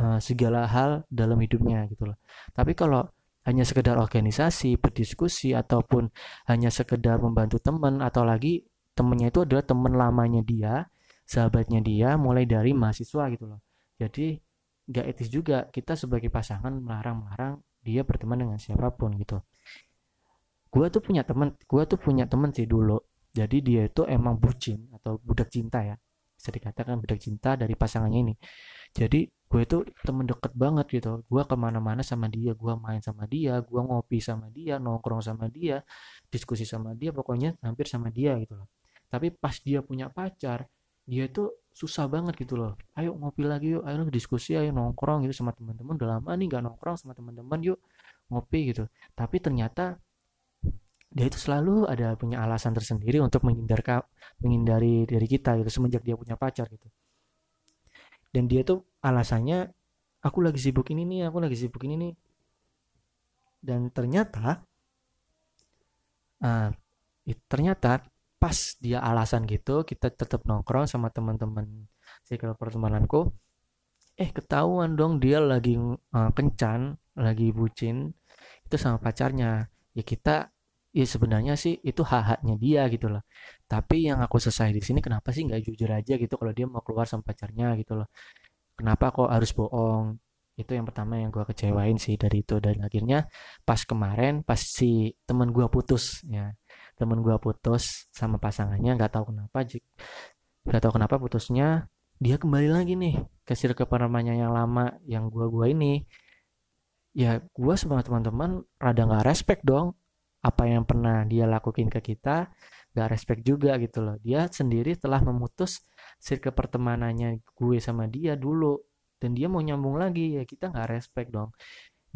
uh, segala hal dalam hidupnya gitu loh. Tapi kalau hanya sekedar organisasi berdiskusi ataupun hanya sekedar membantu teman atau lagi temennya itu adalah teman lamanya dia sahabatnya dia mulai dari mahasiswa gitu loh. Jadi gak etis juga kita sebagai pasangan melarang-melarang dia berteman dengan siapa pun gitu. Gue tuh punya temen gue tuh punya temen sih dulu. Jadi dia itu emang bucin atau budak cinta ya. Bisa dikatakan budak cinta dari pasangannya ini. Jadi gue itu temen deket banget gitu. Gue ke mana-mana sama dia gue main sama dia gue ngopi sama dia nongkrong sama dia diskusi sama dia pokoknya hampir sama dia gitu loh. Tapi pas dia punya pacar dia itu susah banget gitu loh. Ayo ngopi lagi yuk ayo diskusi ayo nongkrong gitu. Sama teman-teman udah lama nih gak nongkrong sama teman-teman yuk ngopi gitu. Tapi ternyata dia itu selalu ada punya alasan tersendiri untuk menghindar menghindari dari kita gitu semenjak dia punya pacar gitu. Dan dia tuh alasannya aku lagi sibuk ini nih aku lagi sibuk ini nih. Dan ternyata uh, ternyata pas dia alasan gitu kita tetap nongkrong sama teman-teman circle pertemananku. Eh ketahuan dong dia lagi uh, kencan lagi bucin itu sama pacarnya. Ya kita ya sebenarnya sih itu hak-haknya dia gitu loh. Tapi yang aku selesai di sini kenapa sih nggak jujur aja gitu kalau dia mau keluar sama pacarnya gitu loh? Kenapa kok harus bohong? Itu yang pertama yang gue kecewain sih dari itu. Dan akhirnya pas kemarin pas si temen gue putus ya temen gue putus sama pasangannya nggak tahu kenapa nggak tahu kenapa putusnya dia kembali lagi nih ke circle namanya yang lama yang gua gua ini. Ya gua sama teman-teman rada nggak respect dong apa yang pernah dia lakuin ke kita nggak respect juga gitu loh. Dia sendiri telah memutus circle pertemanannya gue sama dia dulu dan dia mau nyambung lagi ya kita nggak respect dong.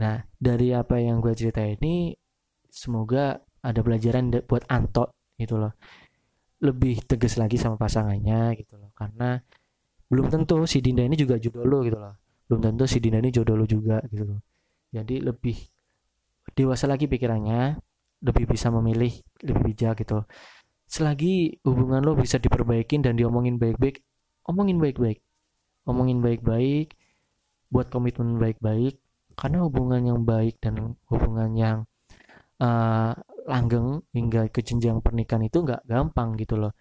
Nah dari apa yang gue cerita ini semoga ada pelajaran buat Anto gitu loh. Lebih tegas lagi sama pasangannya gitu loh. Karena belum tentu si Dinda ini juga jodoh lo gitu loh. Belum tentu si Dinda ini jodoh lo juga gitu loh. Jadi lebih dewasa lagi pikirannya lebih bisa memilih lebih bijak gitu. Selagi hubungan lo bisa diperbaikin dan diomongin baik-baik omongin baik-baik. Omongin baik-baik buat komitmen baik-baik. Karena hubungan yang baik dan hubungan yang uh, langgeng hingga ke jenjang pernikahan itu nggak gampang gitu loh.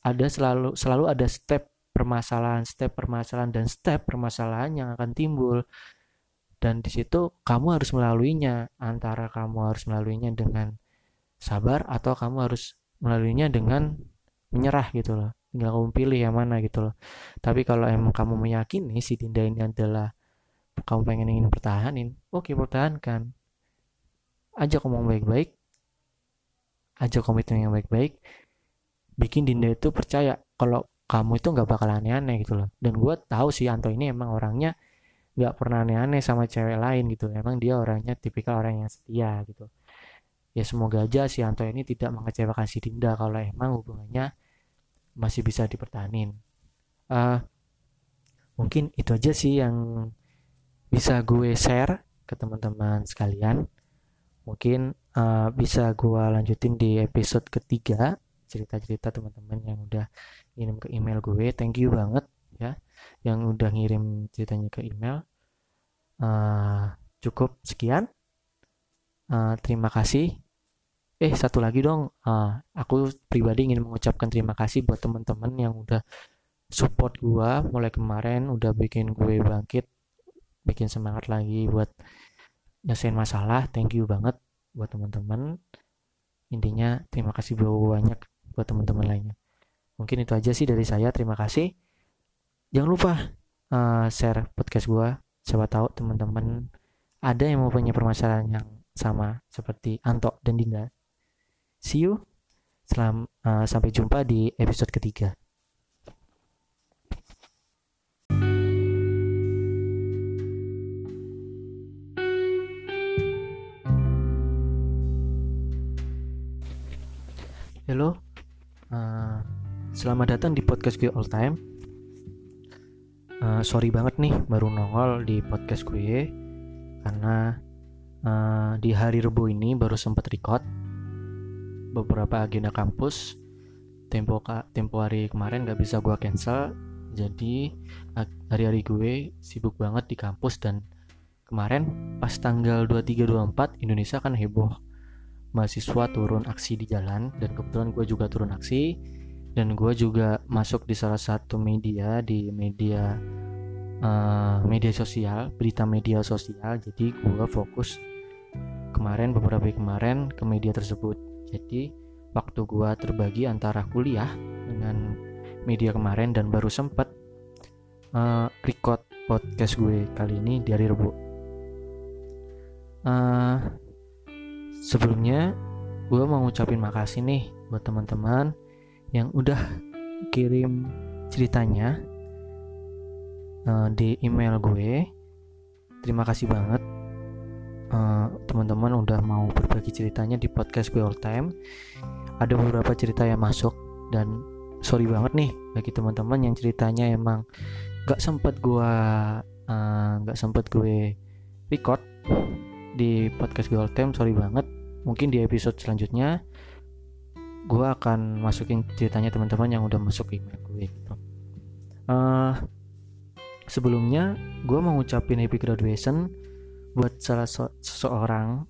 Ada selalu selalu ada step permasalahan, step permasalahan dan step permasalahan yang akan timbul. Dan di situ kamu harus melaluinya. Antara kamu harus melaluinya dengan sabar atau kamu harus melaluinya dengan menyerah gitu loh. Tinggal kamu pilih yang mana gitu loh. Tapi kalau emang kamu meyakini si Dinda ini adalah kamu pengen ingin pertahanin, oke pertahankan. Ajak ngomong baik-baik, aja komitmen yang baik-baik bikin Dinda itu percaya kalau kamu itu nggak bakal aneh-aneh gitu loh. Dan gue tahu sih Anto ini emang orangnya nggak pernah aneh-aneh sama cewek lain gitu. Emang dia orangnya tipikal orang yang setia gitu. Ya semoga aja si Anto ini tidak mengecewakan si Dinda kalau emang hubungannya masih bisa dipertahanin uh, mungkin itu aja sih yang bisa gue share ke teman-teman sekalian. Mungkin uh, bisa gue lanjutin di episode ketiga cerita-cerita teman-teman yang udah ngirim ke email gue. Thank you banget ya yang udah ngirim ceritanya ke email. Uh, cukup sekian. Uh, terima kasih. Eh satu lagi dong. Uh, aku pribadi ingin mengucapkan terima kasih buat teman-teman yang udah support gue mulai kemarin udah bikin gue bangkit bikin semangat lagi buat nyelesain masalah. Thank you banget buat teman-teman. Intinya terima kasih banyak buat teman-teman lainnya. Mungkin itu aja sih dari saya. Terima kasih. Jangan lupa uh, share podcast gue siapa tahu teman-teman ada yang mau punya permasalahan yang sama seperti Anto dan Dinda. See you. Selam, uh, sampai jumpa di episode ketiga halo. Uh, selamat datang di podcast gue all time. Uh, sorry banget nih baru nongol di podcast gue karena uh, di hari Rebu ini baru sempat record beberapa agenda kampus. Tempo tempo hari kemarin gak bisa gue cancel, jadi hari-hari gue sibuk banget di kampus dan kemarin pas tanggal 23-24 Indonesia kan heboh mahasiswa turun aksi di jalan dan kebetulan gue juga turun aksi dan gue juga masuk di salah satu media di media uh, media sosial berita media sosial. Jadi gue fokus kemarin beberapa hari kemarin ke media tersebut. Jadi waktu gue terbagi antara kuliah dengan media kemarin dan baru sempet uh, record podcast gue kali ini di hari Rabu uh, sebelumnya gue mau ngucapin makasih nih buat teman-teman yang udah kirim ceritanya uh, di email gue. Terima kasih banget. Uh, teman-teman udah mau berbagi ceritanya di podcast gue all time. Ada beberapa cerita yang masuk dan sorry banget nih bagi teman-teman yang ceritanya emang gak sempet gue uh, gak sempet gue record di podcast gue all time. Sorry banget mungkin di episode selanjutnya gue akan masukin ceritanya teman-teman yang udah masuk email gue gitu. Uh, sebelumnya gue mau ngucapin happy graduation buat salah so seseorang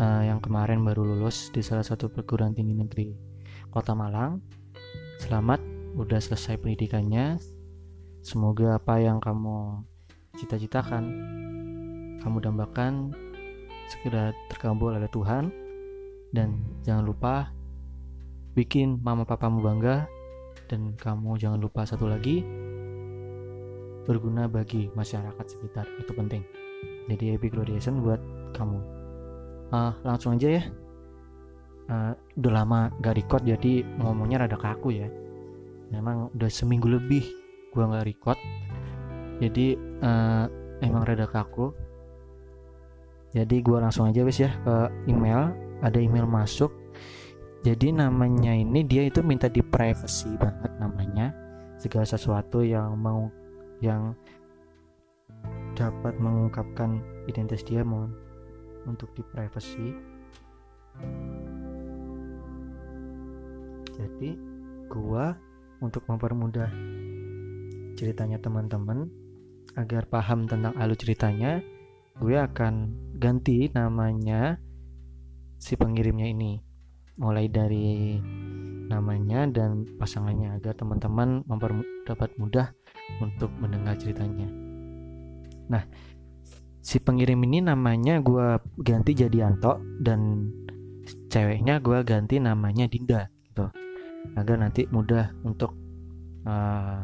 uh, yang kemarin baru lulus di salah satu perguruan tinggi negeri Kota Malang. Selamat udah selesai pendidikannya. Semoga apa yang kamu cita-citakan kamu dambakan segera terkabul oleh Tuhan. Dan jangan lupa bikin mama papamu bangga. Dan kamu jangan lupa satu lagi berguna bagi masyarakat sekitar. Itu penting. Jadi happy graduation buat kamu. Uh, langsung aja ya. Uh, udah lama gak record jadi ngomongnya rada kaku ya. Memang udah seminggu lebih gua nggak record. Jadi uh, emang rada kaku jadi gue langsung aja wes ya ke email. Ada email masuk. Jadi namanya ini dia itu minta di privacy banget namanya. Segala sesuatu yang mau yang dapat mengungkapkan identitas dia mohon untuk di privacy. Jadi gua untuk mempermudah ceritanya teman-teman agar paham tentang alur ceritanya gue akan ganti namanya si pengirimnya ini mulai dari namanya dan pasangannya agar teman-teman dapat mudah untuk mendengar ceritanya. Nah, si pengirim ini namanya gue ganti jadi Anto dan ceweknya gue ganti namanya Dinda gitu agar nanti mudah untuk uh,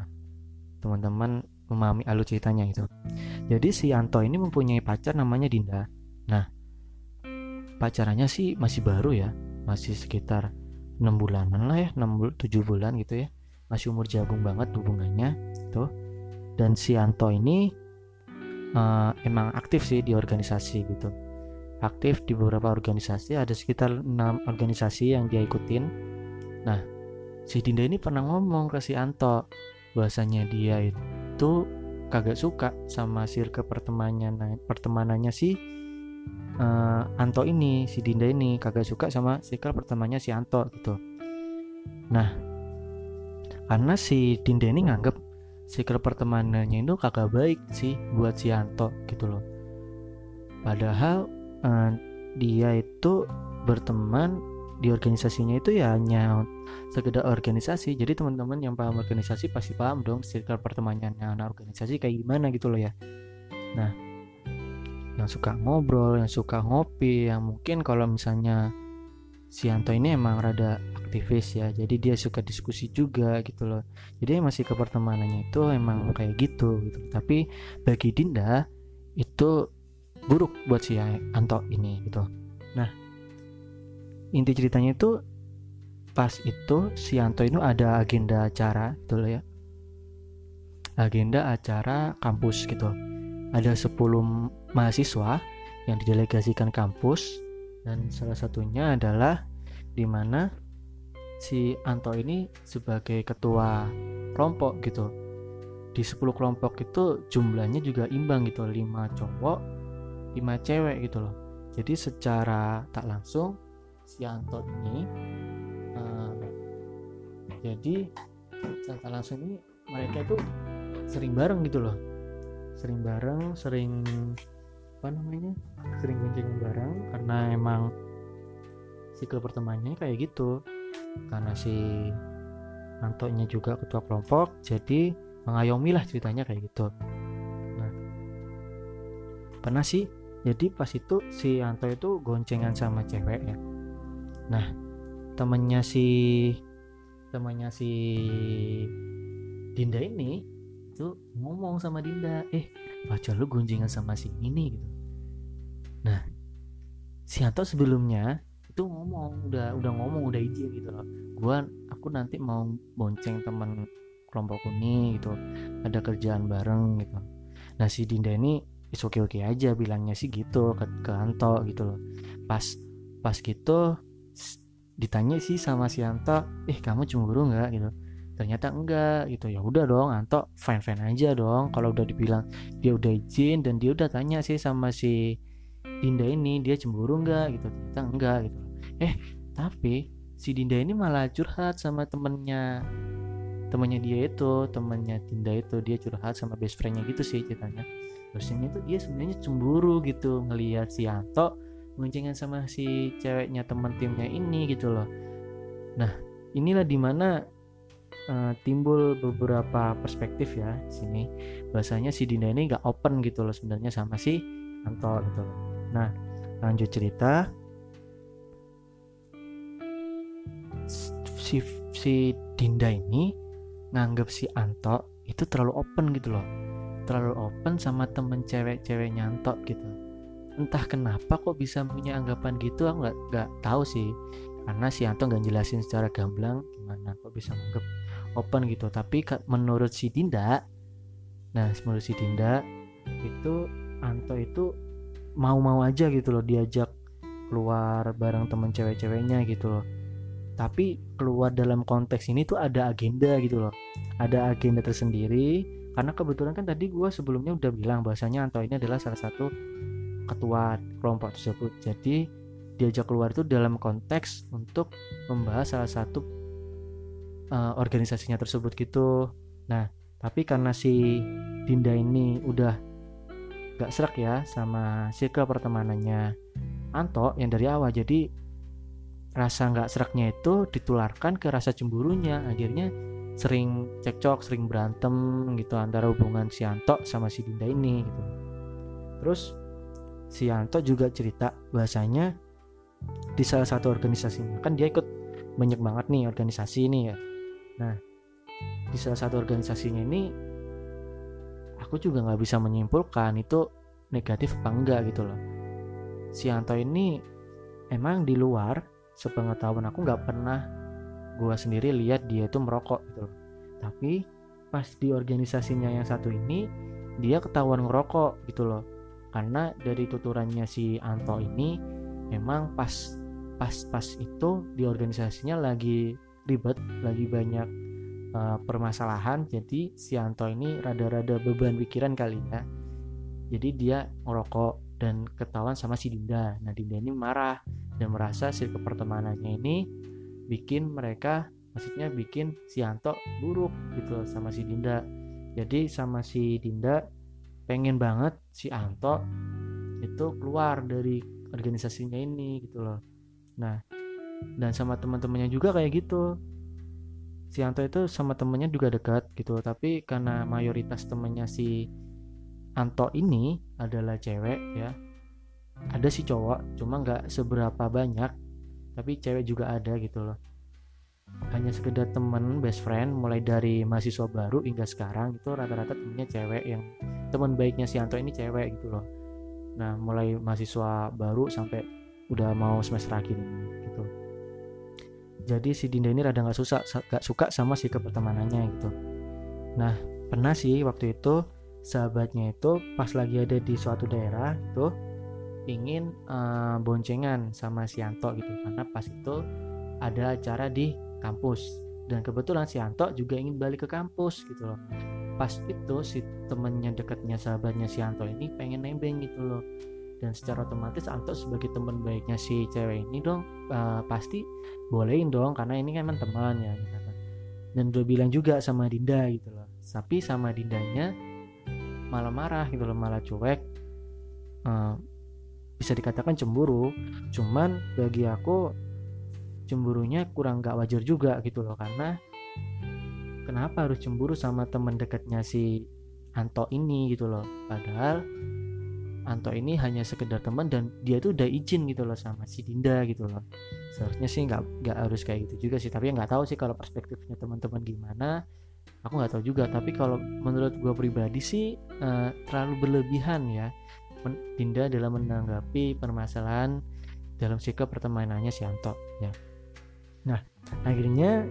teman-teman memahami alur ceritanya itu. Jadi si Anto ini mempunyai pacar namanya Dinda. Nah, pacarannya sih masih baru ya, masih sekitar enam bulanan lah ya, 6 7 bulan gitu ya. Masih umur jagung banget hubungannya tuh. Dan si Anto ini uh, emang aktif sih di organisasi gitu. Aktif di beberapa organisasi, ada sekitar enam organisasi yang dia ikutin. Nah, si Dinda ini pernah ngomong ke si Anto bahasanya dia itu itu kagak suka sama circle pertemanannya pertemanannya si uh, Anto ini si Dinda ini kagak suka sama circle pertemanannya si Anto gitu. Nah karena si Dinda ini nganggep circle pertemanannya itu kagak baik sih buat si Anto gitu loh. Padahal uh, dia itu berteman di organisasinya itu ya hanya sekedar organisasi. Jadi teman-teman yang paham organisasi pasti paham dong circle pertemanannya anak organisasi kayak gimana gitu loh ya. Nah yang suka ngobrol yang suka ngopi yang mungkin kalau misalnya si Anto ini emang rada aktivis ya jadi dia suka diskusi juga gitu loh. Jadi masih ke pertemanannya itu emang kayak gitu gitu. Tapi bagi Dinda itu buruk buat si Anto ini gitu. Nah inti ceritanya itu pas itu si Anto itu ada agenda acara gitu loh ya? Agenda acara kampus gitu. Ada 10 mahasiswa yang didelegasikan kampus dan salah satunya adalah di mana si Anto ini sebagai ketua kelompok gitu. Di 10 kelompok itu jumlahnya juga imbang gitu 5 cowok 5 cewek gitu loh. Jadi secara tak langsung si Anto ini. Uh, jadi secara langsung ini mereka itu sering bareng gitu loh. Sering bareng sering apa namanya sering gonceng bareng karena emang siklus pertemanannya kayak gitu. Karena si Antonya juga ketua kelompok jadi mengayomi lah ceritanya kayak gitu. Nah pernah sih jadi pas itu si Anto itu goncengan sama cewek ya nah temennya si temannya si Dinda ini tuh ngomong sama Dinda eh pacar lu goncengan sama si ini gitu. Nah si Anto sebelumnya itu ngomong udah udah ngomong udah izin gitu loh. Gua aku nanti mau bonceng teman kelompokku nih gitu. Ada kerjaan bareng gitu. Nah si Dinda ini is oke oke aja bilangnya sih gitu ke, ke Anto gitu loh. Pas pas gitu ditanya sih sama si Anto eh kamu cemburu nggak? Gitu. Ternyata enggak gitu. Ya udah dong Anto fine fine aja dong kalau udah dibilang dia udah izin dan dia udah tanya sih sama si Dinda ini dia cemburu enggak gitu. Ternyata enggak gitu. Eh tapi si Dinda ini malah curhat sama temennya temennya dia itu temennya Dinda itu dia curhat sama best friendnya gitu sih ceritanya. Terus ini tuh dia sebenarnya cemburu gitu ngelihat si Anto goncengan sama si ceweknya teman timnya ini gitu loh. Nah inilah di mana uh, eh, timbul beberapa perspektif ya sini. Bahasanya si Dinda ini gak open gitu loh sebenarnya sama si Anto gitu loh. Nah lanjut cerita. Si si Dinda ini nganggap si Anto itu terlalu open gitu loh. Terlalu open sama temen cewek-ceweknya Anto gitu entah kenapa kok bisa punya anggapan gitu aku nggak nggak tahu sih. Karena si Anto nggak jelasin secara gamblang gimana kok bisa nganggap open gitu. Tapi menurut si Dinda nah menurut si Dinda itu Anto itu mau-mau aja gitu loh diajak keluar bareng temen cewek-ceweknya gitu loh. Tapi keluar dalam konteks ini tuh ada agenda gitu loh. Ada agenda tersendiri karena kebetulan kan tadi gue sebelumnya udah bilang bahasanya Anto ini adalah salah satu ketua kelompok tersebut. Jadi diajak keluar itu dalam konteks untuk membahas salah satu uh, organisasinya tersebut gitu. Nah tapi karena si Dinda ini udah gak serak ya sama circle pertemanannya Anto yang dari awal jadi rasa nggak seraknya itu ditularkan ke rasa cemburunya. Akhirnya sering cekcok sering berantem gitu antara hubungan si Anto sama si Dinda ini gitu. Terus si Anto juga cerita bahasanya di salah satu organisasinya. Kan dia ikut banyak banget nih organisasi ini ya. Nah di salah satu organisasinya ini aku juga nggak bisa menyimpulkan itu negatif apa enggak gitu loh. Si Anto ini emang di luar sepengetahuan aku nggak pernah gue sendiri lihat dia itu merokok gitu loh. Tapi pas di organisasinya yang satu ini dia ketahuan ngerokok gitu loh karena dari tuturannya si Anto ini memang pas pas pas itu di organisasinya lagi ribet lagi banyak uh, permasalahan. Jadi si Anto ini rada-rada beban pikiran kali ya. Jadi dia ngerokok dan ketahuan sama si Dinda. Nah Dinda ini marah dan merasa si pertemanannya ini bikin mereka maksudnya bikin si Anto buruk gitu sama si Dinda. Jadi sama si Dinda pengen banget si Anto itu keluar dari organisasinya ini gitu loh. Nah dan sama teman-temannya juga kayak gitu. Si Anto itu sama temennya juga dekat gitu tapi karena mayoritas temennya si Anto ini adalah cewek ya ada sih cowok cuma nggak seberapa banyak tapi cewek juga ada gitu loh. Hanya sekedar temen best friend mulai dari mahasiswa baru hingga sekarang itu rata-rata temennya cewek yang teman baiknya si Anto ini cewek gitu loh. Nah mulai mahasiswa baru sampai udah mau semester akhir gitu. Jadi si Dinda ini rada nggak susah gak suka sama si kepertemanannya gitu. Nah pernah sih waktu itu sahabatnya itu pas lagi ada di suatu daerah itu ingin uh, boncengan sama si Anto gitu. Karena pas itu ada acara di kampus. Dan kebetulan si Anto juga ingin balik ke kampus gitu loh pas itu si temennya dekatnya sahabatnya si Anto ini pengen nembeng gitu loh. Dan secara otomatis Anto sebagai teman baiknya si cewek ini dong uh, pasti bolehin dong karena ini kan teman ya gitu kan. dan udah bilang juga sama Dinda gitu loh. Tapi sama Dindanya malah marah gitu loh malah cuek. Uh, bisa dikatakan cemburu. Cuman bagi aku cemburunya kurang gak wajar juga gitu loh karena kenapa harus cemburu sama teman dekatnya si Anto ini gitu loh. Padahal Anto ini hanya sekedar teman dan dia tuh udah izin gitu loh sama si Dinda gitu loh. Seharusnya sih nggak nggak harus kayak gitu juga sih tapi ya nggak tahu sih kalau perspektifnya teman-teman gimana. Aku nggak tahu juga tapi kalau menurut gue pribadi sih uh, terlalu berlebihan ya. Dinda dalam menanggapi permasalahan dalam sikap pertemanannya si Anto ya. Nah akhirnya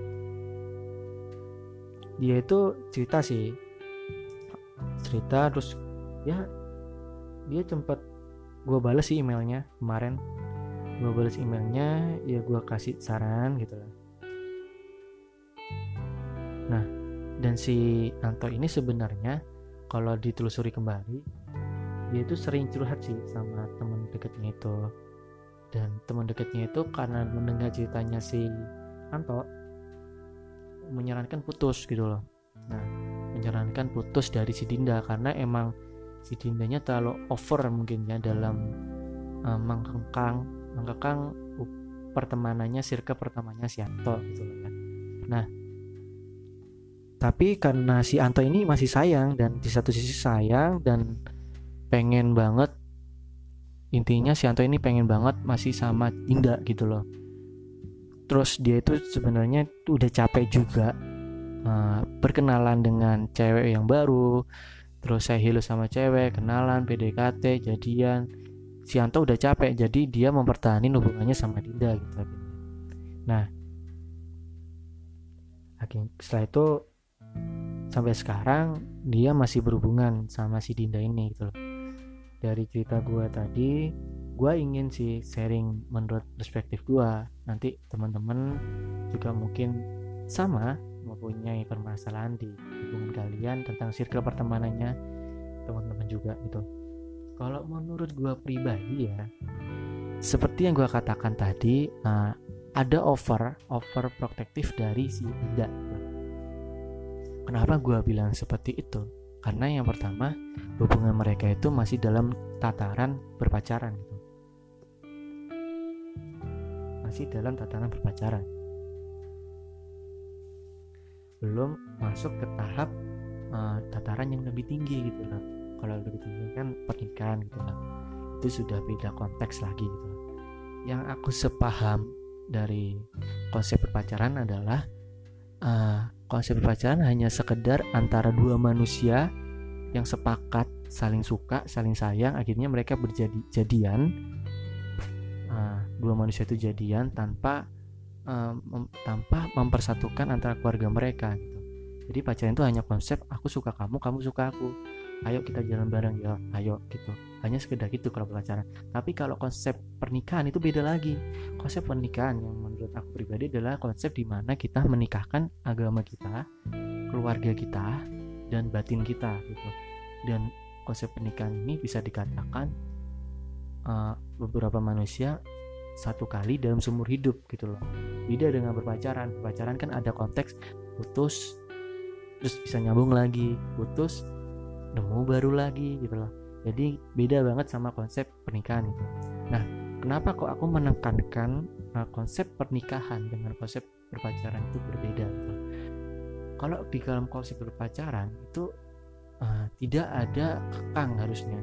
dia itu cerita sih. Cerita terus ya dia sempat gue balas sih emailnya kemarin. Gue balas emailnya ya gue kasih saran gitu lah. Nah dan si Anto ini sebenarnya kalau ditelusuri kembali dia itu sering curhat sih sama teman dekatnya itu. Dan teman dekatnya itu karena mendengar ceritanya si Anto menyarankan putus gitu loh. Nah menyarankan putus dari si Dinda karena emang si Dindanya terlalu over mungkin ya dalam uh, mengkengkang mengkengkang pertemanannya sirka pertamanya si Anto gitu loh ya. Nah tapi karena si Anto ini masih sayang dan di satu sisi sayang dan pengen banget intinya si Anto ini pengen banget masih sama Dinda gitu loh terus dia itu sebenarnya udah capek juga uh, berkenalan dengan cewek yang baru. Terus saya hilu sama cewek kenalan PDKT jadian. Si Anto udah capek jadi dia mempertahankan hubungannya sama Dinda gitu. Nah setelah itu sampai sekarang dia masih berhubungan sama si Dinda ini gitu loh. Dari cerita gue tadi gue ingin sih sharing menurut perspektif gue nanti teman-teman juga mungkin sama mempunyai permasalahan di hubungan kalian tentang circle pertemanannya teman-teman juga gitu. Kalau menurut gue pribadi ya seperti yang gue katakan tadi uh, ada over over protektif dari si Ida kenapa gue bilang seperti itu? Karena yang pertama hubungan mereka itu masih dalam tataran berpacaran masih dalam tataran berpacaran. Belum masuk ke tahap uh, tataran yang lebih tinggi gitu loh kalau lebih tinggi kan pernikahan gitu loh itu sudah beda konteks lagi gitu loh yang aku sepaham dari konsep berpacaran adalah uh, konsep berpacaran hanya sekedar antara dua manusia yang sepakat saling suka saling sayang. Akhirnya mereka berjadi jadian uh, dua manusia itu jadian tanpa uh, mem tanpa mempersatukan antara keluarga mereka gitu. Jadi pacaran itu hanya konsep aku suka kamu kamu suka aku. Ayo kita jalan bareng. Ya ayo gitu. Hanya sekedar gitu kalau pacaran. Tapi kalau konsep pernikahan itu beda lagi. Konsep pernikahan yang menurut aku pribadi adalah konsep di mana kita menikahkan agama kita keluarga kita dan batin kita gitu. Dan konsep pernikahan ini bisa dikatakan uh, beberapa manusia satu kali dalam seumur hidup gitu loh. Beda dengan berpacaran. Berpacaran kan ada konteks putus terus bisa nyambung lagi. Putus nemu baru lagi gitu loh. Jadi beda banget sama konsep pernikahan itu. Nah kenapa kok aku menekankan uh, konsep pernikahan dengan konsep berpacaran itu berbeda? Gitu kalau di dalam konsep berpacaran itu uh, tidak ada kekang harusnya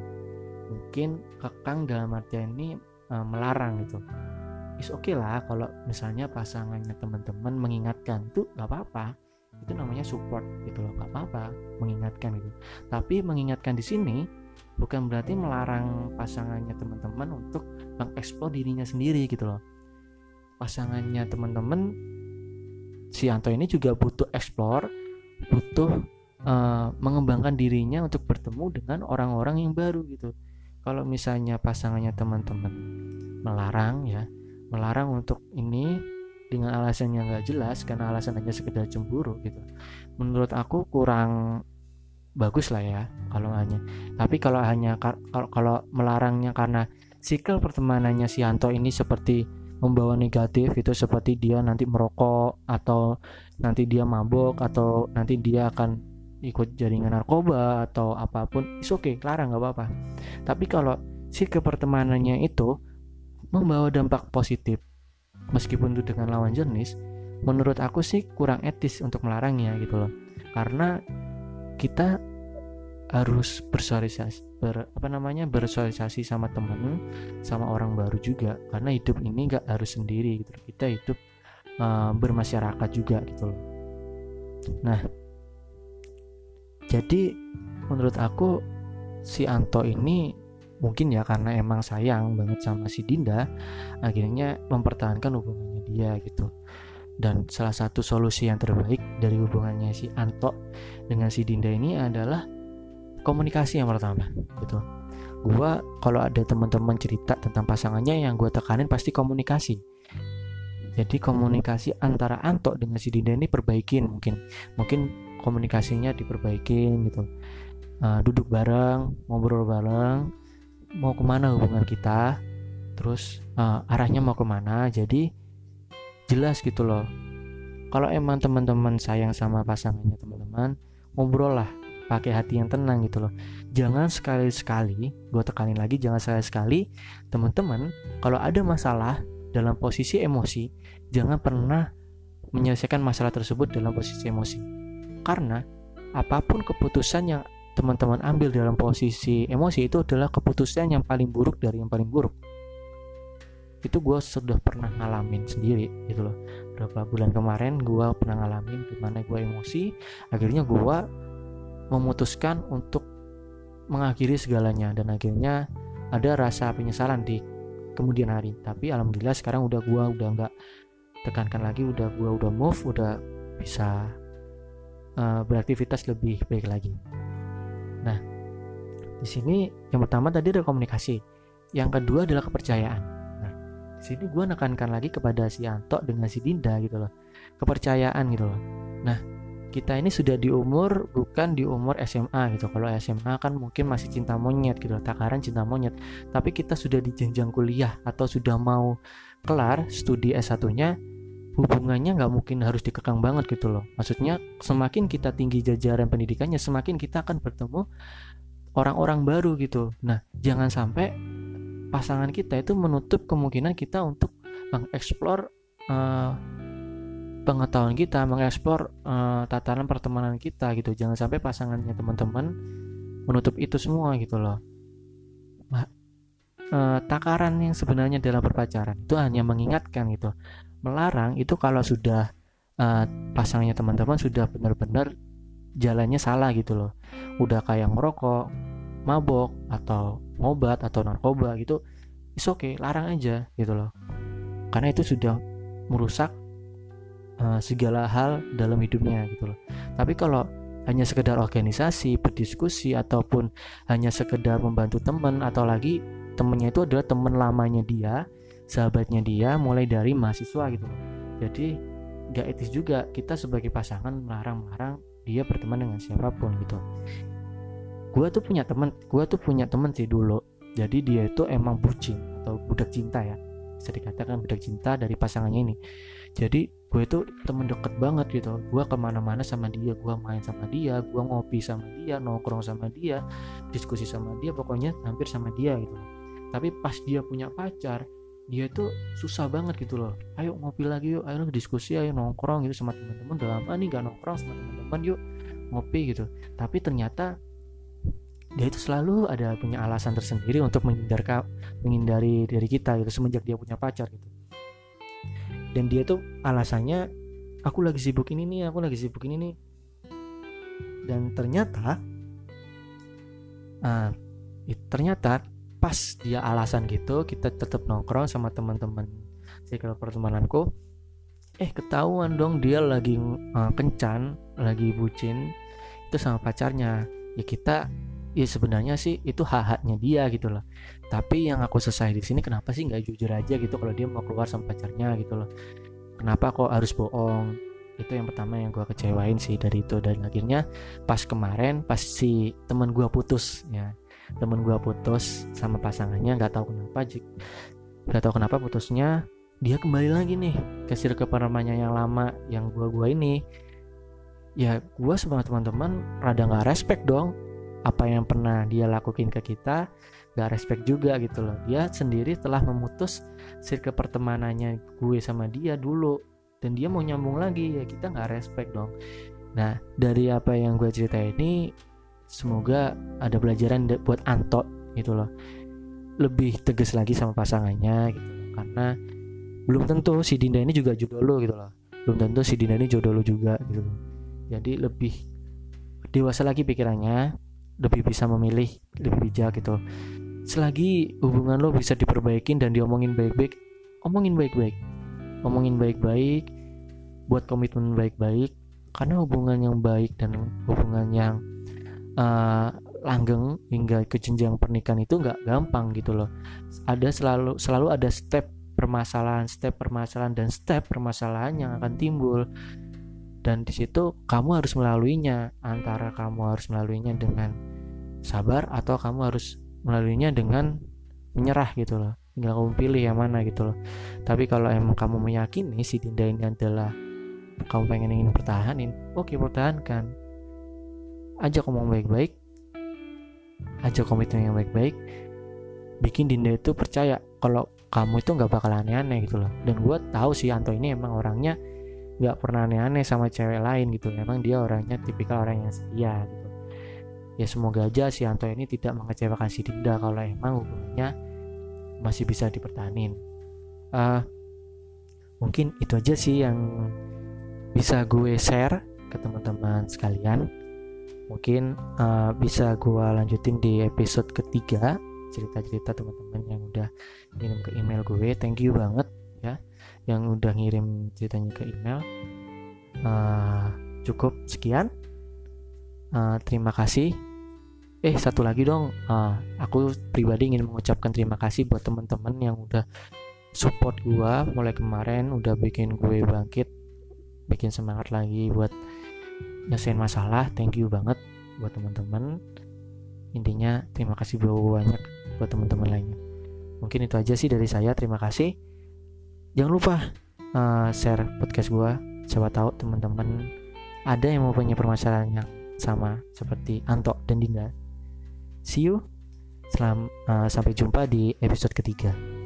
mungkin kekang dalam artian ini uh, melarang gitu. Is oke okay lah kalau misalnya pasangannya teman-teman mengingatkan itu nggak apa-apa. Itu namanya support gitu loh nggak apa-apa mengingatkan gitu. Tapi mengingatkan di sini bukan berarti melarang pasangannya teman-teman untuk mengeksplor dirinya sendiri gitu loh. Pasangannya teman-teman si Anto ini juga butuh explore butuh uh, mengembangkan dirinya untuk bertemu dengan orang-orang yang baru gitu kalau misalnya pasangannya teman-teman melarang ya melarang untuk ini dengan alasan yang nggak jelas karena alasan hanya sekedar cemburu gitu. Menurut aku kurang bagus lah ya kalau hanya. Tapi kalau hanya kalau kalau melarangnya karena sikap pertemanannya si Anto ini seperti membawa negatif itu seperti dia nanti merokok atau nanti dia mabuk atau nanti dia akan ikut jaringan narkoba atau apa pun is oke okay, larang nggak apa-apa. Tapi kalau si kepertemanannya itu membawa dampak positif meskipun itu dengan lawan jenis menurut aku sih kurang etis untuk melarangnya gitu loh. Karena kita harus bersosialisasi ber, apa namanya bersosialisasi sama temen sama orang baru juga karena hidup ini nggak harus sendiri gitu kita hidup uh, bermasyarakat juga gitu loh. Nah jadi menurut aku si Anto ini mungkin ya karena emang sayang banget sama si Dinda akhirnya mempertahankan hubungannya dia gitu. Dan salah satu solusi yang terbaik dari hubungannya si Anto dengan si Dinda ini adalah komunikasi yang pertama gitu. Gua kalau ada teman-teman cerita tentang pasangannya yang gue tekanin pasti komunikasi. Jadi komunikasi antara Anto dengan si Dinda ini perbaikin mungkin. Mungkin komunikasinya diperbaikin gitu. Uh, duduk bareng ngobrol bareng mau ke mana hubungan kita terus uh, arahnya mau ke mana jadi jelas gitu loh. Kalau emang teman-teman sayang sama pasangannya teman-teman ngobrol lah pakai hati yang tenang gitu loh. Jangan sekali-sekali gue tekanin lagi jangan sekali-sekali teman-teman kalau ada masalah dalam posisi emosi jangan pernah menyelesaikan masalah tersebut dalam posisi emosi karena apa pun keputusan yang teman-teman ambil dalam posisi emosi itu adalah keputusan yang paling buruk dari yang paling buruk. Itu gue sudah pernah ngalamin sendiri gitu loh. Berapa bulan kemarin gue pernah ngalamin di mana gue emosi akhirnya gue memutuskan untuk mengakhiri segalanya dan akhirnya ada rasa penyesalan di kemudian hari. Tapi alhamdulillah sekarang udah gua udah nggak tekankan lagi udah gua udah move udah bisa uh, beraktivitas lebih baik lagi. Nah di sini yang pertama tadi ada komunikasi yang kedua adalah kepercayaan. Nah di sini gua nekankan lagi kepada si Anto dengan si Dinda gitu loh. Kepercayaan gitu loh. Nah kita ini sudah di umur bukan di umur SMA gitu. Kalau SMA kan mungkin masih cinta monyet gitu takaran cinta monyet. Tapi kita sudah di jenjang kuliah atau sudah mau kelar studi S1 nya hubungannya nggak mungkin harus dikekang banget gitu loh. Maksudnya semakin kita tinggi jajaran pendidikannya semakin kita akan bertemu orang-orang baru gitu. Nah jangan sampai pasangan kita itu menutup kemungkinan kita untuk mengeksplor uh, pengetahuan kita mengeksplor uh, tatanan pertemanan kita gitu. Jangan sampai pasangannya teman-teman menutup itu semua gitu loh. Uh, takaran yang sebenarnya dalam berpacaran itu hanya mengingatkan gitu melarang itu kalau sudah uh, pasangannya teman-teman sudah benar-benar jalannya salah gitu loh. Udah kayak ngerokok mabok atau ngobat atau narkoba gitu is oke okay, larang aja gitu loh. Karena itu sudah merusak uh, segala hal dalam hidupnya gitu loh. Tapi kalau hanya sekedar organisasi, berdiskusi ataupun hanya sekedar membantu teman atau lagi temennya itu adalah teman lamanya dia, sahabatnya dia mulai dari mahasiswa gitu. Jadi gak etis juga kita sebagai pasangan melarang-melarang dia berteman dengan siapa pun gitu. Gua tuh punya teman, gua tuh punya teman sih dulu. Jadi dia itu emang bucin atau budak cinta ya. Bisa dikatakan budak cinta dari pasangannya ini. Jadi gue itu temen deket banget gitu gue ke mana-mana sama dia gue main sama dia gue ngopi sama dia nongkrong sama dia diskusi sama dia pokoknya hampir sama dia gitu tapi pas dia punya pacar dia itu susah banget gitu loh. Ayo ngopi lagi yuk ayo diskusi ayo nongkrong gitu sama teman-teman. Udah lama nih gak nongkrong sama teman-teman yuk ngopi gitu. Tapi ternyata dia itu selalu ada punya alasan tersendiri untuk menghindari menghindari dari kita gitu semenjak dia punya pacar gitu. Dan dia tuh alasannya aku lagi sibuk ini nih aku lagi sibuk ini nih. Dan ternyata uh, ternyata pas dia alasan gitu kita tetap nongkrong sama teman-teman circle pertemananku. Eh ketahuan dong dia lagi uh, kencan lagi bucin itu sama pacarnya. Ya kita ya sebenarnya sih itu hak-haknya dia gitu loh. Tapi yang aku selesai di sini kenapa sih nggak jujur aja gitu kalau dia mau keluar sama pacarnya gitu loh? Kenapa kok harus bohong? Itu yang pertama yang gue kecewain sih dari itu. Dan akhirnya pas kemarin pas si temen gue putus ya temen gue putus sama pasangannya nggak tahu kenapa nggak tahu kenapa putusnya dia kembali lagi nih ke circle permainannya yang lama yang gua gua ini. Ya gua sama teman-teman rada nggak respect dong apa yang pernah dia lakuin ke kita gak respect juga gitu loh. Dia sendiri telah memutus circle pertemanannya gue sama dia dulu dan dia mau nyambung lagi ya kita nggak respect dong. Nah dari apa yang gue cerita ini semoga ada pelajaran buat Anto gitu loh. Lebih tegas lagi sama pasangannya gitu. Loh. karena belum tentu si Dinda ini juga jodoh lo gitu loh. Belum tentu si Dinda ini jodoh lo juga gitu loh. Jadi lebih dewasa lagi pikirannya lebih bisa memilih lebih bijak gitu. Selagi hubungan lo bisa diperbaikin dan diomongin baik-baik omongin baik-baik. Omongin baik-baik buat komitmen baik-baik. Karena hubungan yang baik dan hubungan yang uh, langgeng hingga ke jenjang pernikahan itu nggak gampang gitu loh. Ada selalu selalu ada step permasalahan step permasalahan dan step permasalahan yang akan timbul. Dan di situ kamu harus melaluinya antara kamu harus melaluinya dengan sabar atau kamu harus melaluinya dengan menyerah gitu loh. Tinggal kamu pilih yang mana gitu loh. Tapi kalau emang kamu meyakini si Dinda ini adalah kamu pengen ingin pertahanin oke pertahankan aja ngomong baik-baik. Aja komitmen yang baik-baik. Bikin Dinda itu percaya kalau kamu itu nggak bakal aneh-aneh gitu loh. Dan gue tahu sih Anto ini emang orangnya nggak pernah aneh-aneh sama cewek lain gitu. Emang dia orangnya tipikal orang yang setia gitu. Ya semoga aja si Anto ini tidak mengecewakan si Dinda kalau emang hubungannya masih bisa dipertahanin uh, mungkin itu aja sih yang bisa gue share ke teman-teman sekalian mungkin uh, bisa gue lanjutin di episode ketiga cerita-cerita teman-teman yang udah ngirim ke email gue. Thank you banget ya yang udah ngirim ceritanya ke email. Uh, cukup sekian. Uh, terima kasih. Eh satu lagi dong. Uh, aku pribadi ingin mengucapkan terima kasih buat teman-teman yang udah support gua. Mulai kemarin udah bikin gue bangkit bikin semangat lagi buat nyesain masalah thank you banget buat teman-teman. Intinya terima kasih banyak buat teman-teman lainnya. Mungkin itu aja sih dari saya terima kasih. Jangan lupa uh, share podcast gua. Coba tahu teman-teman ada yang mau punya permasalahan yang sama seperti Anto dan Dinda. See you. Selam, uh, sampai jumpa di episode ketiga.